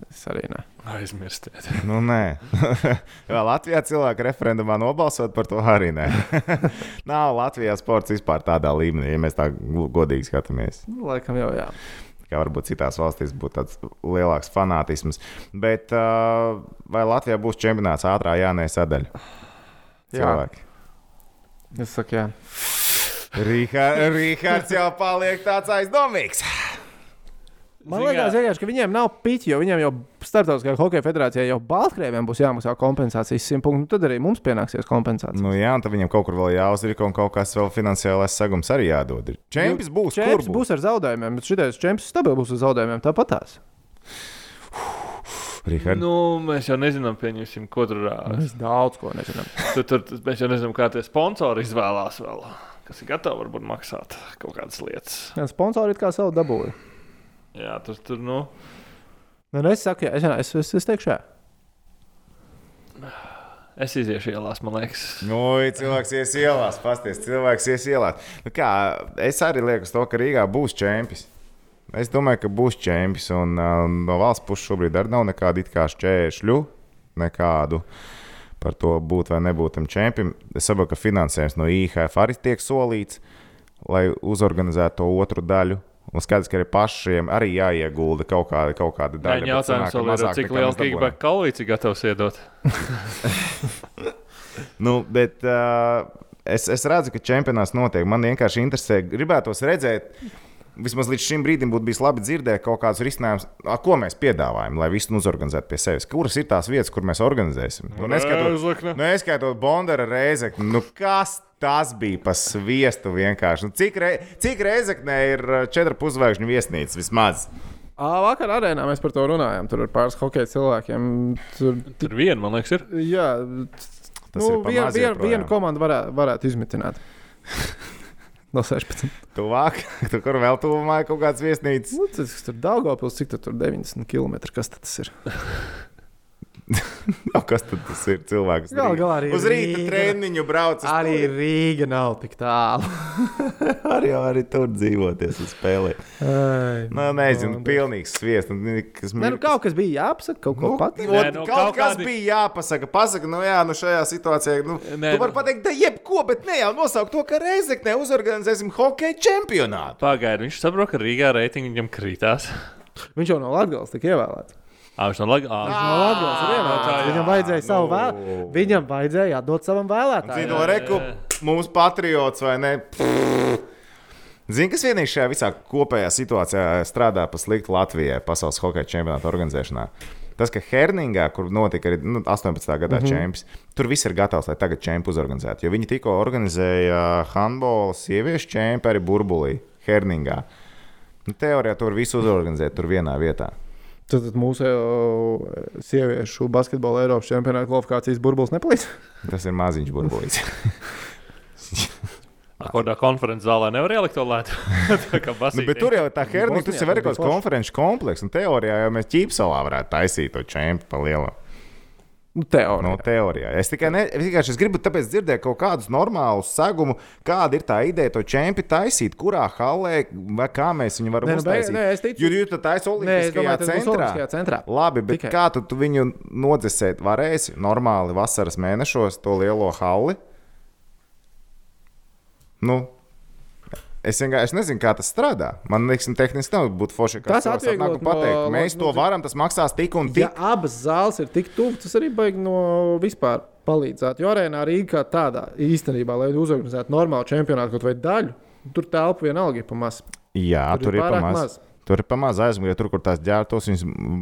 Es arī ne. Aizmirstiet. nu nē. Vēl Latvijā cilvēki referendumā nobalsot par to arī nē. Nav Latvijā sports vispār tādā līmenī, ja mēs tā godīgi skatāmies. Nu, Laikam jau jā. Kā varbūt citās valstīs būtu tāds lielāks fanātisms. Bet uh, vai Latvijā būs čempionāts ātrā jānē sadaļa? Jā. Cilvēki. Es saku, jā. Rīhā- Rīhards jau paliek tāds aizdomīgs. Man Zini, liekas, kā- vienkārši, ka viņiem nav piķi, jo viņiem jau starptautiskajā hokeja federācijā jau Baltkrieviem būs jāmaksā kompensācijas 100 punktu. nu Tad arī mums pienāksies kompensācija. Nu, jā, un tad viņam kaut kur vēl jāuzrika, un kaut kas vēl finansiālais segums arī jādod. Čempions būs, kur Čempions būs. būs ar zaudējumiem, bet šitais čempions stabils būs ar zaudējumiem. Tāpatās. Rīhard, Nu, mēs jau nezinām, pieņemsim, ko tur rādīt. Mēs daudz ko nezinām. Tur, tur, tur mēs jau nezinām, kā tie sponsori izvēlās vēl. Kas ir gatavi varbūt maksāt kaut kādas lietas. Jā, Sponsori it kā savu dabūju. Jā, tur, tur nu, Nu, es saku, jā, es, es, es, es teikšu, jā. es iziešu ielās, man liekas. Nu, cilvēks ies ielās, pasties, cilvēks ies ielās. Nu, kā, es arī lieku uz to, ka Rīgā būs čempions. Es domāju, ka būs čempions. Un uh, no valsts puses šobrīd arī nav nekādu it kā šķēršļu, nekādu par to būt vai nebūt tam čempionam. Es saprotu, ka finansējums no IHF arī tiek solīts, lai uzorganizētu to otru daļu. Un skaidrs, ka arī pašiem arī jāiegulda kaut kāda, kaut kāda Jā, daļa. bet jautājums vēl ir, cik dabūjam. kickback koalīcija gatavs iedot. Nu, bet uh, es, es redzu, ka čempionāts notiek. Man vienkārši interesē, gribētos redzēt. Vismaz līdz šim brīdim būtu bijis labi dzirdēt kaut kādus risinājumus, ko mēs piedāvājam, lai visu uzorganizētu pie sevis. Kuras ir tās vietas, kur mēs organizēsim? Nu, neskaitot, Rēzekne. neskaitot Bondara reizekni, nu kas tas bija pa sviestu vienkārši? Nu, cik, re, cik reizeknē ir četru pusvaigžņu viesnīca vismaz? Vakar arēnā mēs par to runājām. Tur ir pāris hokeja cilvēkiem. Tur, Tur vien, man liekas, ir. jā, Tas nu, ir pa vien, maz vien, vienu komandu varētu, varētu izmitināt. no 16. Tuvāk, tur kur vēl tuvumā ir kaut kāds viesnīcas. Nu, tas tur Daugavpils, cik tur, tur 90 km. Kas tas ir? O, kas tad tas ir? Cilvēks Gal galā arī uz rīta Rīga. treniņu brauc. uz Arī turieni. Rīga nav tik tālu. Arī, arī tur dzīvoties un spēlēt. Ai, Nu, nezinu, pilnīgs sviests. Kas Nē, nu, kaut kas bija jāpasaka, kaut ko Nu, pateikt. ot, Nē, nu, kaut, kaut kas kādi- bija jāpasaka. Pasaka, nu, jā, nu šajā situācijā. Nu, Nē, tu vari nu. pateikt, da jebko, bet ne jau nosaukt to, ka Reizeknē uzorganizēsim hokeja čempionātu. Pagaidiet, viņš saprot, ka Rīgā reitingi viņam krītās. Viņš jau no Latvijas tika ievēlēts. Ā, viņš no Latvijas. Jā. Viņam vajadzēja savu vēlu. Viņam vajadzēja atdot savam vēlētājam. Zinu, reku, mūsu patriots vai ne? Zini, kas vienīgais šajā visā kopējā situācijā strādā pa sliktu Latvijai pasaules hokeja čempionāta organizēšanā? Tas, ka Herningā, kur notika arī nu, 18. gadā mm. -hmm. čempions, tur viss ir gatavs, lai tagad čempionu uzorganizētu. Jo viņi tikko organizēja handbola sieviešu čempionu arī burbulī Herningā. Nu, teorijā tur visu uzorganizēt tur vienā vietā. Tad, tad mūsu sieviešu basketbola Eiropas čempionāta kvalifikācijas burbulis nepalīdz. Tas ir maziņš burbulīts. Kādā konferences zālē nevar ielikt to lētu. Tā kā nu, tur jau tā Herningā, tas ir forši. konferenču komplekss. Un teorijā jau mēs ķīpsalā varētu taisīt to čempionu pa lielu. Nu, teorija. No teorijā. Es tikai ne, es vienkārši es gribu tāpēc dzirdēt kaut kādus normālus segumu, kāda ir tā ideja to čempionu taisīt, kurā halē vai kā mēs viņu varam Nē, nu, uztaisīt. nē, es ticu- Jo jūs tā es Olimpiskajā centrā. Centrā. Labi, bet Tikai. kā tu, tu viņu nodzesēt varēsi normāli vasaras mēnešos, to lielo halli? Nu, Es vienkārši es nezinu, kā tas strādā. Man liekas, ka tehniski nav būt forši. Tas un pateikt, no- mēs no- to varam, tas maksās tik un tik. Ja abas zāles ir tik tuvu, tas arī baigi no vispār palīdzēt. Jo arēnā Rīgā tādā īstenībā, lai uzorganizētu normālu čempionātu kaut vai daļu, tur telpa vienalga ir pa maz. Jā, Tur tur, ir ir pārāk pamaz. maz. Tur ir pamazs aizmugurē, tur, kur tās ģērbtos, viņas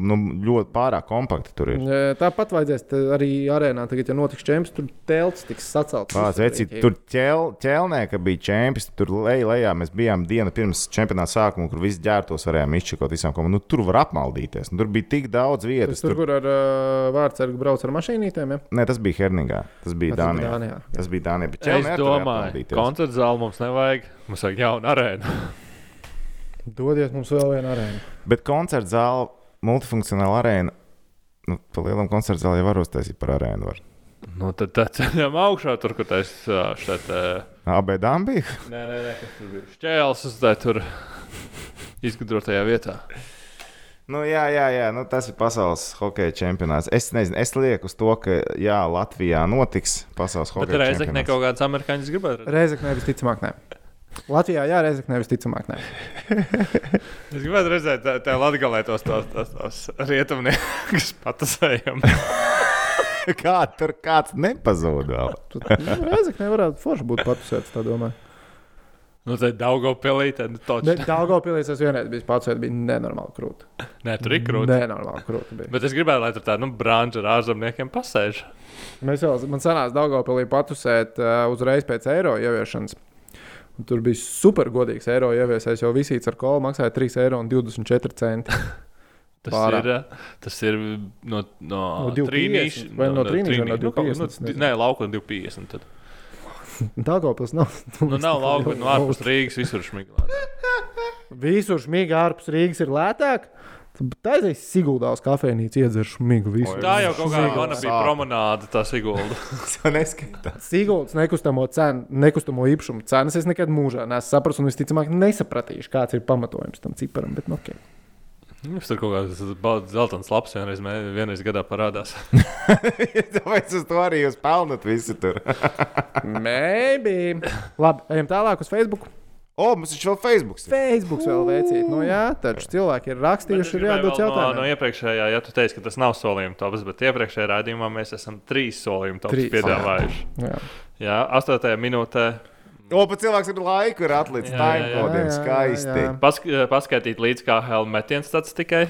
nu, ļoti pārāk kompakti tur ir. Tāpat vajadzēs te arī arēnā, tagad, ja notiks čempions, tur telts tiks sacelts. Vāc, veci, tur ķel, ķelnē, ka bija čempions, tur lej, lejā mēs bijām dienu pirms čempionāta sākuma, kur visi ģērbtos varējām izčakot visām komandām. Nu, tur var apmaldīties. Nu, tur bija tik daudz Tas vietas. tur, Tur, kur ar uh, vārdsargu brauc ar mašīnītēm, ja? Nē, tas bija Herningā. Tas bija Tas bija Dānijā. Dānijā. Tas bija Dānijā. Bet Es tur domāju, apmaldīties. koncerta zāli mums nevajag. Mums vajag jaunu arēnu. Dodiet mums vēl vienu arēnu. Bet koncerta zāle, multifunkcionāla arēna. Nu, pa lielam koncerta jau var uztaisīt par arēnu. Var. Nu, tad tā ceļam augšā, tur, kur tas šeit. AB Dambija. Nē, nē, nē, kas tur bija. Šķēles uz tā tur izgudrotajā vietā. Nu, jā, jā, jā nu, tas ir pasaules hokeja čempionāts. Es nezinu, es lieku uz to, ka jā, Latvijā notiks pasaules hokeja reizē ne čempionāts. kaut kāds amerikāņus gribētu. Reizekne visticamāk, nē. Latvijā, jā, reizekne visticamāk, nē. Es gribētu redzēt, tā, tā latgalē tos, tos, tos, tos rietumniekus patasējam. Kā tur kāds nepazūd vēl? Tur, nu, Reizekne varētu forši būt patusēts, tā domāju. Nu, tad Daugopilī, tad toči. Bet Daugavpilīs es vienreiz biju patusēts, bija nenormāli krūti. Nē, tur ir krūti. Nenormāli krūti bija. Bet es gribētu, lai tur tā, nu, branža ar ārzemniekiem pasēž. Mēs jau, man sanāca Daugavpilī patusēt uh, uzreiz pēc eiro ieviešanas. Tur bija super godīgs eiro ieviesējis, jo visīts ar kolu maksāja 3,24 eiro. Tas Pārāk. ir, ā, tas ir no, no, No 2,50 trīnīša- vai no trīnīša vai no nu, kaut- 2,50, nu, nezinu. Nē, lauka no 250. Tad. Daugavpils nav. Nu, nav lauka, no ārpus Rīgas visur šmiglā. Visur šmīgi ārpus Rīgas ir lētāk. Tā ir Siguldā uz kafejnīcu iedzeršu šmigu. Visu. Tā jau kaut kāda Sigulda mana bija promenāde, tas Sigulda. Tas neskatās. Siguldas nekustamo, cenu, nekustamo īpašumu cenas es nekad mūžā neesmu sapratis, un visticamāk nesapratīšu, kāds ir pamatojums tam ciparam. Bet, nu, okay. Mums tur kaut kāds zeltains laps vienreiz, vienreiz gadā parādās. Tāpēc uz to arī jūs pelnat visi tur. Maybe. Labi, ejam tālāk uz Facebook. O, mums taču vēl Facebook. ir. Facebook vēl veicīt. Nu, jā, taču cilvēki ir rakstījuši, ir jādod no, jautājumu. no iepriekšējā, ja tu teici, ka tas nav solījuma tops, bet iepriekšējā rādījumā mēs esam trīs solījuma tops Trīs. piedāvājuši. Jā. Jā, astotajā minūtē O, pat cilvēks ar laiku ir atlicis timecodiem. Jā, jā, Skaisti. pask paskaidīt līdz kā helmetiens tāds tikai.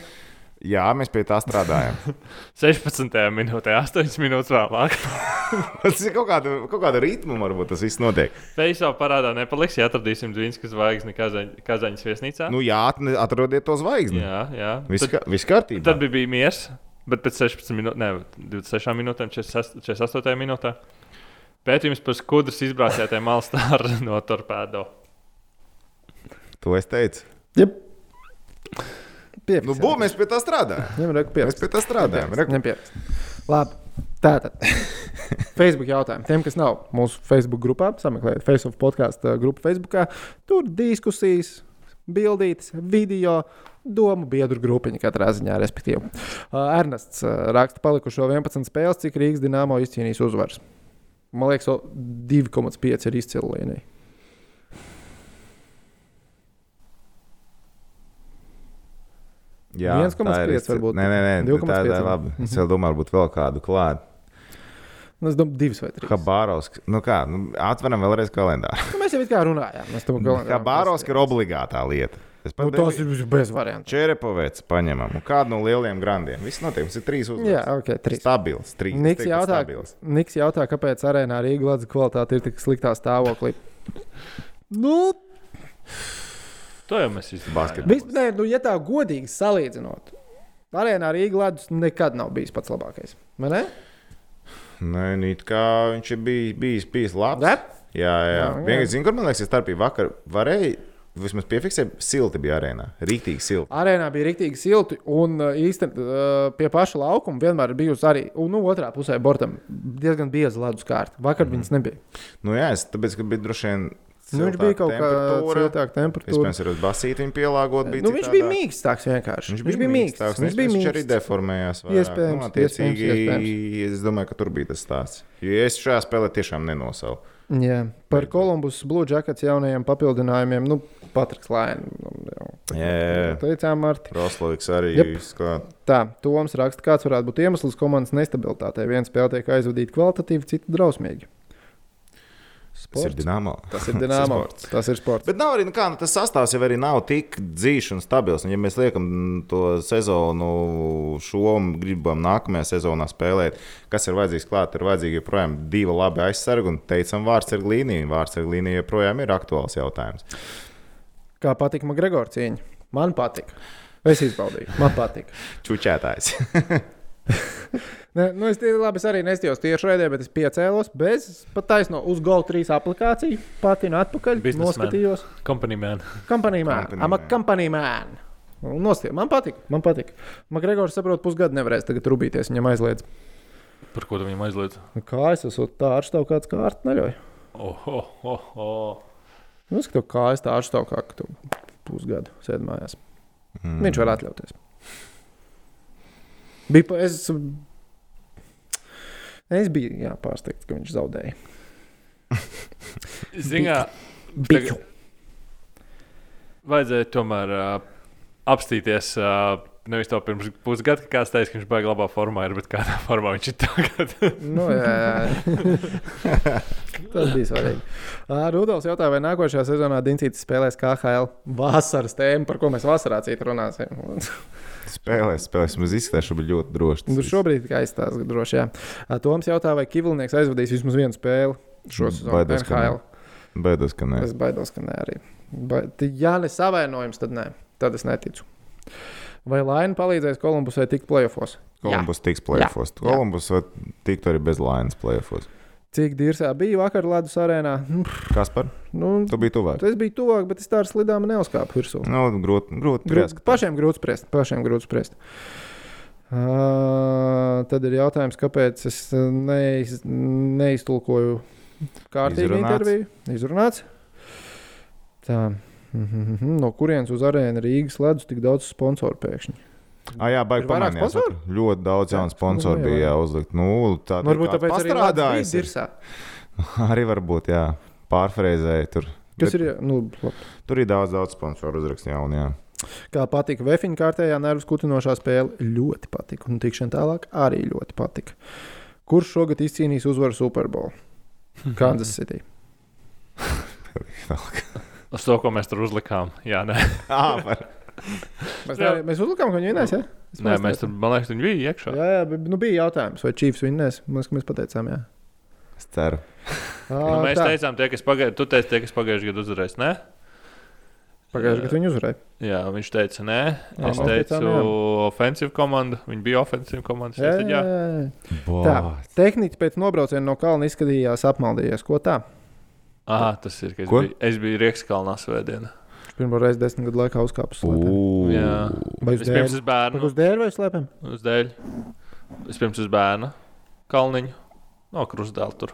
Jā, mēs pie tā strādājam. 16. minūtē, 8 minūtes vēlāk. Tas ir kaut kāda, kaut kāda ritma, varbūt tas viss notiek. Face-off parādā nepaliks, ja atradīsim Dvīnskas zvaigzni Kazaņ- Kazaņas viesnīcā. Nu, jā, atrodiet to zvaigzni. jā, jā. Viss viss kārtībā. tad bija, bija miers, bet pēc 16 minūtēm, ne, 26 minūtēm, 46 48 minūtē. Pētījums par skudras izbrāzētiem malstāru no torpēdo. To es teicu. Jep. Nu, bū, mēs pie tā strādājam. Viņam ir Mēs pierakstīt. pie tā strādājam. Pierakstīt. Labi. Tātad. Facebook jautājumi. Tiem, kas nav mūsu Facebook grupā, sameklējiet Facebook podkāstu grupu Facebook. Tur diskusijas, bildītas, video, domu biedru grupiņa katrā ziņā, respektīvi. Uh, Ernests uh, raksta palikušo 11 spēles, cik Rīgas dīnāmo izcīnījis uzvaras. Man liekas, vēl 2,5 ir izcila līnija. Jā, 1,5 tā ir izci- varbūt. Nē, nē, nē 2,5 tā ir jā. labi. Es vēl domāju, varbūt vēl kādu klāt. Nu, es domāju, divas vai trīs. Habārovs. Nu kā, nu, atveram vēlreiz kalendāru. Nu, mēs jau it kā runājām. Mēs tam kalendārā- Habārovs ir obligātā lieta. Es Nu, pat tas Devi- ir bez variantiem. Čerepovets paņemam. Un kādu no lieliem grandiem? Viss notiek. Mums ir trīs uzvaras. Jā, ok, trīs. Stabils. Trīs. Niks jautā, stabils. Niks jautā, kāpēc arēnā Rīgas kvalitāte ir tik sliktā stāvoklī. Nu, To jau mēs izdarījām. Basketbols. vis, nē, nu, ja tā godīgi salīdzinot, arēnā Rīgas ledus nekad nav bijis pats labākais. Vai ne? Nē, nu, it kā viņš ir bijis, bijis, bijis labs. Ne? Jā, jā. Jā, jā. Vienkārši, zinu, kur man liekas, ir starpība. Vakar varēja, vismaz piefiksēt, silti bija arēnā. Rīktīgi silti. Arēnā bija rīktīgi silti, un īstenībā pie paša laukuma vienmēr ir bijusi arī, un nu, otrā pusē bortam diezgan bieza ledus kārta. Vakar mm. viņas nebija. Nu, jā, es, tāpēc, ka bija droši vien. Nu, viņš bija kaut kāda siltāka temperatūra. Vispirms ir uz basīti viņa pielāgot. Bija Nu, viņš bija mīkstāks vienkārši. Viņš bija mīkstāks. Viņš bija Viņš arī mīkstāks. deformējās. vairāk. Iespējams, Nu, attiecīgi, iespējams, Es domāju, ka tur bija tas stāsts. Jo es šajā spēlē tiešām nenosaucu. Jā, par Kolumbus Blue Jackets jaunajiem papildinājumiem. Nu, Patriks jā, jā. Teicām, Marti. Rosloviks arī Jep. izklāt. Tā, Toms raksta, kāds varētu būt iemesls komandas nestabilitātei. Viens spēle tiek aizvadīta kvalitatīvi, cita drausmīgi. Tas ir dināmā. Tas ir dināmā. sports. Tas ir sports. Bet nav arī nu, kā, nu, tas sastāvs jau arī nav tik dzīves un stabils. Un, ja mēs liekam to sezonu šo un gribam nākamajā sezonā spēlēt, kas ir vajadzīgs klāt, ir vajadzīgi joprojām divi labi aizsargi un teicam vārds ar līniju. Vārds ar līniju joprojām ir aktuāls jautājums. Kā patika man Gregors cīņa? Man patika. Es izbaudīju. Man patika. Čučētājs. Ne, nu es, labi, es arī nestījos tieši raidē, bet es piecēlos bez pat taisno uz GO3 aplikāciju. Patinu atpakaļ. Businessman. Noskatījos. Company man. Company man. Company I'm a man. company man. Un Nostie. Man patīk, man patīk. Man Gregors saprot, pusgadu nevarēs tagad rūpīties, viņam aizliedz. Par ko tu viņam aizliedz? Nu, Kā es esmu tā ārstāv kāds kārta neļauj. Oh, oh, oh, oh. Nu, es skatos, kā es tā ārstāv kā ka tu pusgadu sēdi mājās. Mm. Viņš var atļauties. Bija, es, es biju jā, pārsteigts, ka viņš zaudēja. Ziņā, Biķu. vajadzēja tomēr uh, apstīties. Uh, Nevis to pirms pusgada, kā kāds teica, ka viņš baigā labā formā, ir, bet kādā formā viņš ir tagad. Nu, jā, jā. Tas bija svarīgi. Ā, Rudolf jautā, vai nākošajā sezonā Diencītis spēlēs KHL vasaras tēmu, par ko mēs vasarā citu runāsim. Spēlēs, spēlēs. Ka bija ļoti droši. Nu, šobrīd tikai aizstāsta droši. Jā. Toms jautā, vai Kivlnieks aizvadīs vismaz vienu spēli šo sezonu Baidos, ka NHL. Baidos, ka nē. Es baidos, ka nē, arī. Ba ja ne savainojums, tad nē. Tad es neticu. Vai Laina palīdzēs Kolumbusai tikt playoffs? Kolumbus tiks. Jā. Kolumbus var tikt arī bez lainas plēfos. Cik dīrsā bija vakar Latvijas arēnā? Nu, Kas par? Nu, Tu biji tuvāk. es biju tuvāk, bet es tā ar slidām neuzkāpu virsū. Nu, grūti, grūti. Grūti, priest. pašiem grūti spriest. Pašiem grūti spriest. Uh, tad ir jautājums, kāpēc es neiz, neiztulkoju kārtīgi Izrunāts. interviju. Izrunāts. Tā. Mhm. No kurienes uz arēnu Rīgas ledus tik daudz sponsoru pēkšņi? Ah, jā, baigi Ir vakar. Ļoti daudz jaunu sponsoru nu, bija jā. jāuzlikt. Nu, tā Nu, Varbūt tāpēc arī strādājis. Dirsā. Arī varbūt, jā. Pārfrēzēja tur. Kas Bet ir? Nu, labi. Tur ir daudz, daudz sponsoru uzrakstu jaunu, jā. kā patika Vēfiņa kārtējā nervu skutinošā spēle, ļoti patika. Un tikšana tālāk arī ļoti patika. Kurš šogad izcīnīs uzvaru Superbowl? Kansas City. Uz to, ko mēs tur uzlikām. Jā, nē. Mēs, ne, mēs uzlikām, ka viņi vinnēs. Ja? Es nē mēs tur, man liekas, viņi bija iekšā. Jā, jā, bet nu, bija jautājums, vai Chiefs vinnēs. Man liekas, ka mēs pateicām, jā. Es ceru. Nu, Ā, mēs tā. teicām, tie, kas pagājušajā gadā, tu teici, tie, kas pagājušajā gadā uzvarēs. Nē, Pagājušajā gadā viņi uzvarēja. jā, viņš teica, nē. Jā, Es teicu, ofensīva komanda. Viņi bija ofensīva komanda. Jā, jā, jā. Tā, tehniķis pēc nobrauciena no kalna izskatījās apmaldījies. Ko tā? Aha, tas ir. Es Ko? biju, es biju Riekskalnā svētdienā. Viņš pirmo reizi desmit gadu laikā uzkāpis. Ū. Jā. Vai uz dēļ? uz bērnu. Uz dēļ vai slēpēm? Uz dēļ. Vispirms uz bērnu kalniņu. No krustdēļa tur.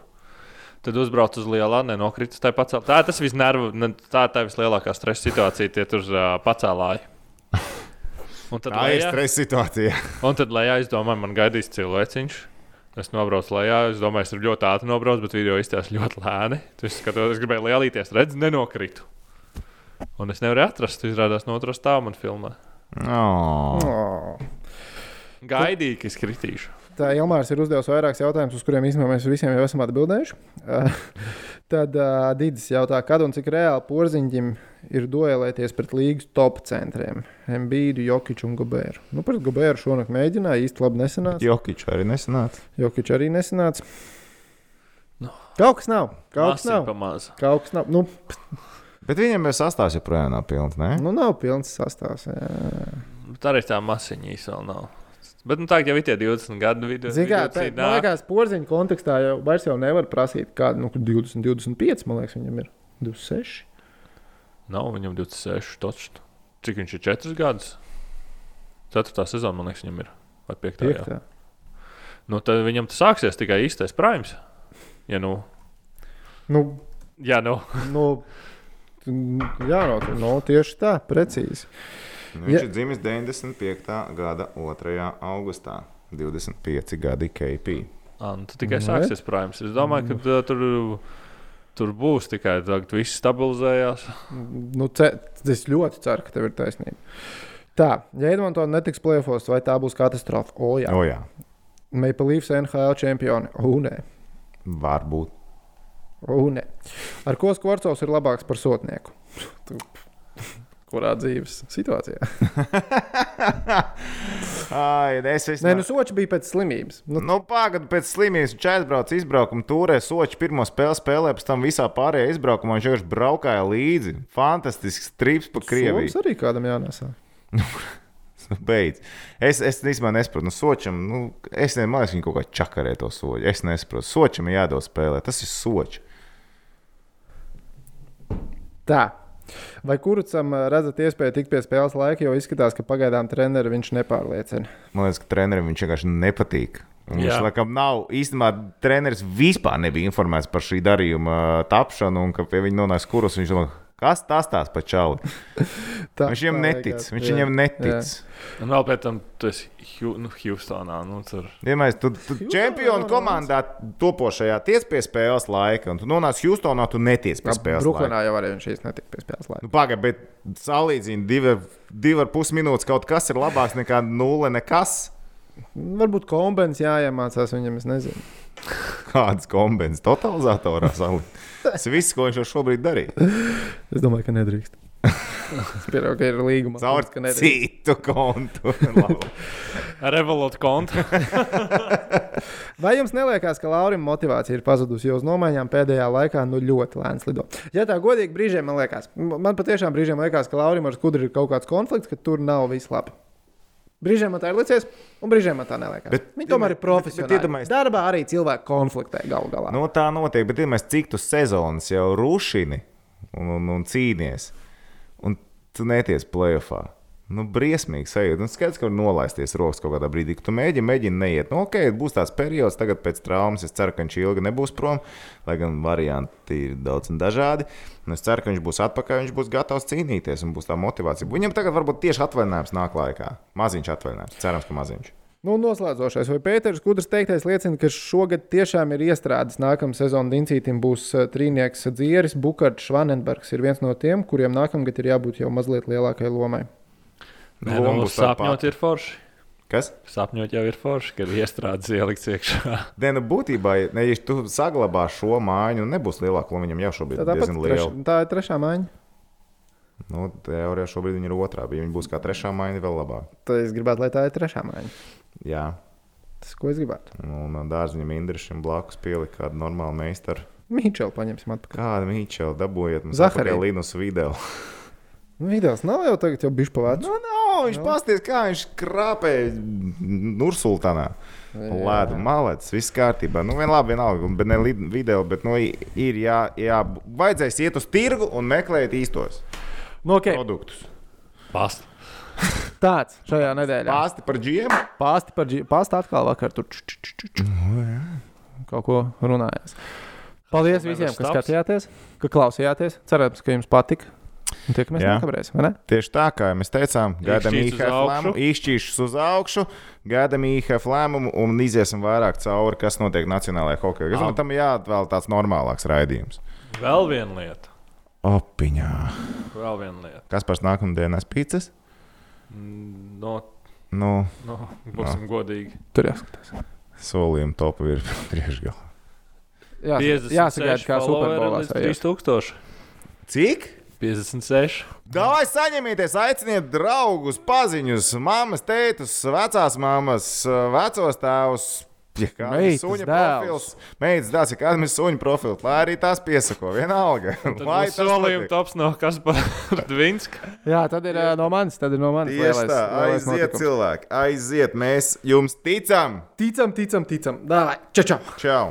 Tad uzbraucu uz lielā, nenokritis. Tā, pacēl... tā tas viss nervu, ne- tā tā vislielākā stresa situācija, tie tur uh, pacēlāji. Un tad, Tā ir lejā, stresa situācija. un tad lejā, es domāju, man gaidīs cilvēciņš. Es nobraucu lejā, es domāju, es tur ļoti ātri nobraucu, bet video izstāsta ļoti lēni. Tu skatos, es gribēju lielīties, redz, nenokritu. Un es nevaru atrast, izrādās no otras stāvā man filmā. Oh. Oh. Gaidīju, ka es kritīšu. Tā Ilmārs ir uzdevis vairākus jautājumus, uz kuriem īstenībā mēs visiem jau esam atbildējuši. Tad uh, Dīdis jautā, kad un cik reāli porziņģim ir duelēties pret līgas top centriem - Mbīdu, Jokiču un Gobēru. Nu, pret Gobēru šonakt mēģināja, īsti labi nesanāca. Jokičs arī nesanāca. Jokiču arī nesanāca. Nu. Kaut kas nav. Kaut kas nav. Kaut kas nav. Nu, Bet viņam jau sastāvs joprojām nav pilns. Ne? nu nav pilns sastāvs. jā. Bet arī tā masiņa īsti vēl nav. Bet nu, tā jau ir tie 20 gadu vidū. Vidū tā, cīt man liekas, porziņa kontekstā jau vairs jau nevar prasīt, kāda nu, kur 20, 25. Man liekas, viņam ir 26. Nav viņam 26. Točs. Cik viņš ir 4 gadus? 4. sezona, man liekas, viņam ir. Vai 5. Jā. Piektā. Nu, tad viņam tas sāksies tikai īstais primes. Ja nu, Nu, ja nu. nu, jā, no, no, tieši tā, precīzi. Nu, Viņš ir dzimis 95. gada 2. augustā. 25 gadi KP. Ā, nu, tad tikai Nu, sāksies primes. Es domāju, ka tā, tur, tur būs tikai tā, ka viss stabilizējās. Nu, ce, es ļoti ceru, ka tev ir taisnība. Tā, ja Edmontonā netiks plēfos, vai tā būs katastrofa? O, jā. O, jā. Maple Leafs NHL čempioni. O, nē. Varbūt. O, nē. Ar ko Skvorcovs ir labāks par sotnieku? Kurā dzīves situācijā? Ai, es esmu. Nē, nu, Soči bija pēc slimības. Nu, Nu, Pagaidā pēc slimības viņš aizbrauca, izbraukuma turē, soči pirmo spēli spēlē, pēc tam visā pārējā izbraukumā viņš vienkārši braukāja līdzi. Fantastisks trips pa Krieviju. Soms arī kādam jānesā. Beidz. Es, es īstenībā nesaprotu, nu, sočam, nu, es nezinu, man liekas, viņi kaut kā čakarē to soļu. Es nesaprotu, sočam ir jādod spēlē. Tas ir soči. Tā. Vai kurucam ā, redzat iespēju tikt pie spēles laika, jo izskatās, ka pagaidām treneri viņš nepārliecina? Man liekas, ka trenerim viņš vienkārši nepatīk. Viņš Jā. laikam nav īstenībā treneris vispār nebija informēts par šī darījuma ā, tapšanu, un ka pie viņa nonāca kurus. Viņš domā, kas tas tās pa čali? Tā, Viņš viņam tā netic. liekas, Viņš jā, viņam jā. netic. Un vēl pēc tam tu esi Hu nu, Houstonā. Nu, tur. Vienmēr tu, tu čempionu komandā topošajā tiec pie spēles laika, un tu nonāc Houstonā, tu netiec pie spēles laika. Brooklynā jau arī viņš īsti netika pie spēles laika. Nu, Pagaidiet, bet salīdzini divi, divi ar pus minūtes kaut kas ir labāks nekā nulle nekas. Varbūt kombinācijā jāiemācās viņam, es nezinu. Kādas kombinācijas totalizatorā salikt? Tas viss, ko viņš jau šobrīd darīja. Es domāju, ka nedrīkst. es pieņemu, ka ir līguma. Caur ka nedrīkst. citu kontu. Labi. Revolut konta. Vai jums neliekas, ka Laurim motivācija ir pazudusi, jo uz nomaiņām pēdējā laikā nu, ļoti lēns lido? Ja tā godīgi brīžiem man liekas, man patiešām brīžiem liekas, ka Laurim ar skudru ir kaut kāds konflikts, ka tur nav viss labi. Brīžiem man tā ir licies, un brīžiem man tā neliekas. Bet- Viņi tomēr ir bet- bet profesionāli. iedomājies- Darbā arī cilvēki konfliktē galu galā. Nu, tā notiek, bet mēs cik tu sezonas jau rušini un, un, un cīnies, un tu neties plēsoņā. Nu, briesmīgi sajūta. Nu, skaidrs, ka var nolaisties rokas kaut kādā brīdī, kad tu mēģini, mēģini neiet. Nu, ok, būs tāds periods, tagad pēc traumas. Es ceru, ka viņš ilgi nebūs prom, lai gan varianti ir daudz un dažādi. Un es ceru, ka viņš būs atpakaļ, viņš būs gatavs cīnīties un būs tā motivācija. Viņam tagad varbūt tieši atvaļinājums nāk laikā. Maziņš atvaļinājums. Cerams, ka maziņš. Nu, noslēdzošais, vai Pēters Kudrs teiktais liecina, ka šogad tiešām ir iestrādājis nākamā sezona Dincītam būs uh, trīnieks Dzieris, Bukārts, Švanenbergs ir viens no tiem, kuriem nākamgad ir jābūt jau mazliet lielākai lomai. Nē, nu, sapņot ir forši. Kas? Sapņot jau ir forši, kad iestrādes ielikts iekšā. Nē, nu, būtībā, ja ja tu saglabā šo mājiņu, nebūs lielāka loma. Viņam jau šobrīd Tā, diezgan treš, liela. tā ir trešā maiņa. Nu, teorijā šobrīd viņa ir otrā, bet ja viņa būs kā trešā mājiņa, vēl labāk. Tad es gribētu, lai tā ir trešā maiņa. Jā, Tas, ko es gribētu. un dārziņam Indrišam blakus pielikt kādu normālu meistaru. Mīčelu paņemsim atpakaļ. Kādu mīčelu dabūjiet atpakaļ Linus video? Nu, Vidēls nav jau tagad, jau bišķi pavācis. Nu, nav, viņš pasties, kā viņš krāpēja Nursultānā. Lēdu, malets, viss kārtībā. Nu, vien labi, vienalga, bet ne video, bet nu, ir jā, jā, vajadzēs iet uz tirgu un meklēt īstos Nu, okay. produktus. Past. Tāds šajā nedēļā. Pāsti par džiem. Pāsti par dži- pāsti atkal vakar tur č- č- č- č- kaut ko runājās. Paldies visiem, kas skatījāties, ka klausījāties. Cerams, ka jums patika. Un tiekamies nākamreiz, vai ne? Tieši tā, kā mēs teicām, gaidām IHF lēmumu, izšķīšus uz augšu, gaidām IHF lēmumu un iziesim vairāk cauri, kas notiek Nacionālajā hokeja. Es domāju, tam jāatvēl tāds normālāks raidījums. Vēl viena lieta. Opiņā. Vēl viena lieta. Kas par nākamdienas pīcis? Mm, No, Nu, no, būsim godīgi. Tur jāskatās. solījuma topu ir priekšgalā. jā, 56 jāsagaida, kā Superbolā. līdz 3000. Cik? 56. Davai saņemieties, aiciniet draugus, paziņus, mammas, tētus, vecās mammas, vecos tēvus. Ja kāds ir suņa dēls. profils, meitas dēls, ja kādam ir suņa profils, lai arī tās piesako, vienalga. Lai tas solījuma notiek. tops no Kaspara Dvinska. Jā, tad ir no manis. Tad ir no manis. Tieši lielais- tā, lielais aiziet notikums. cilvēki, aiziet, mēs jums ticam! Ticam, ticam, ticam. Dāvai, čau, čau! Čau!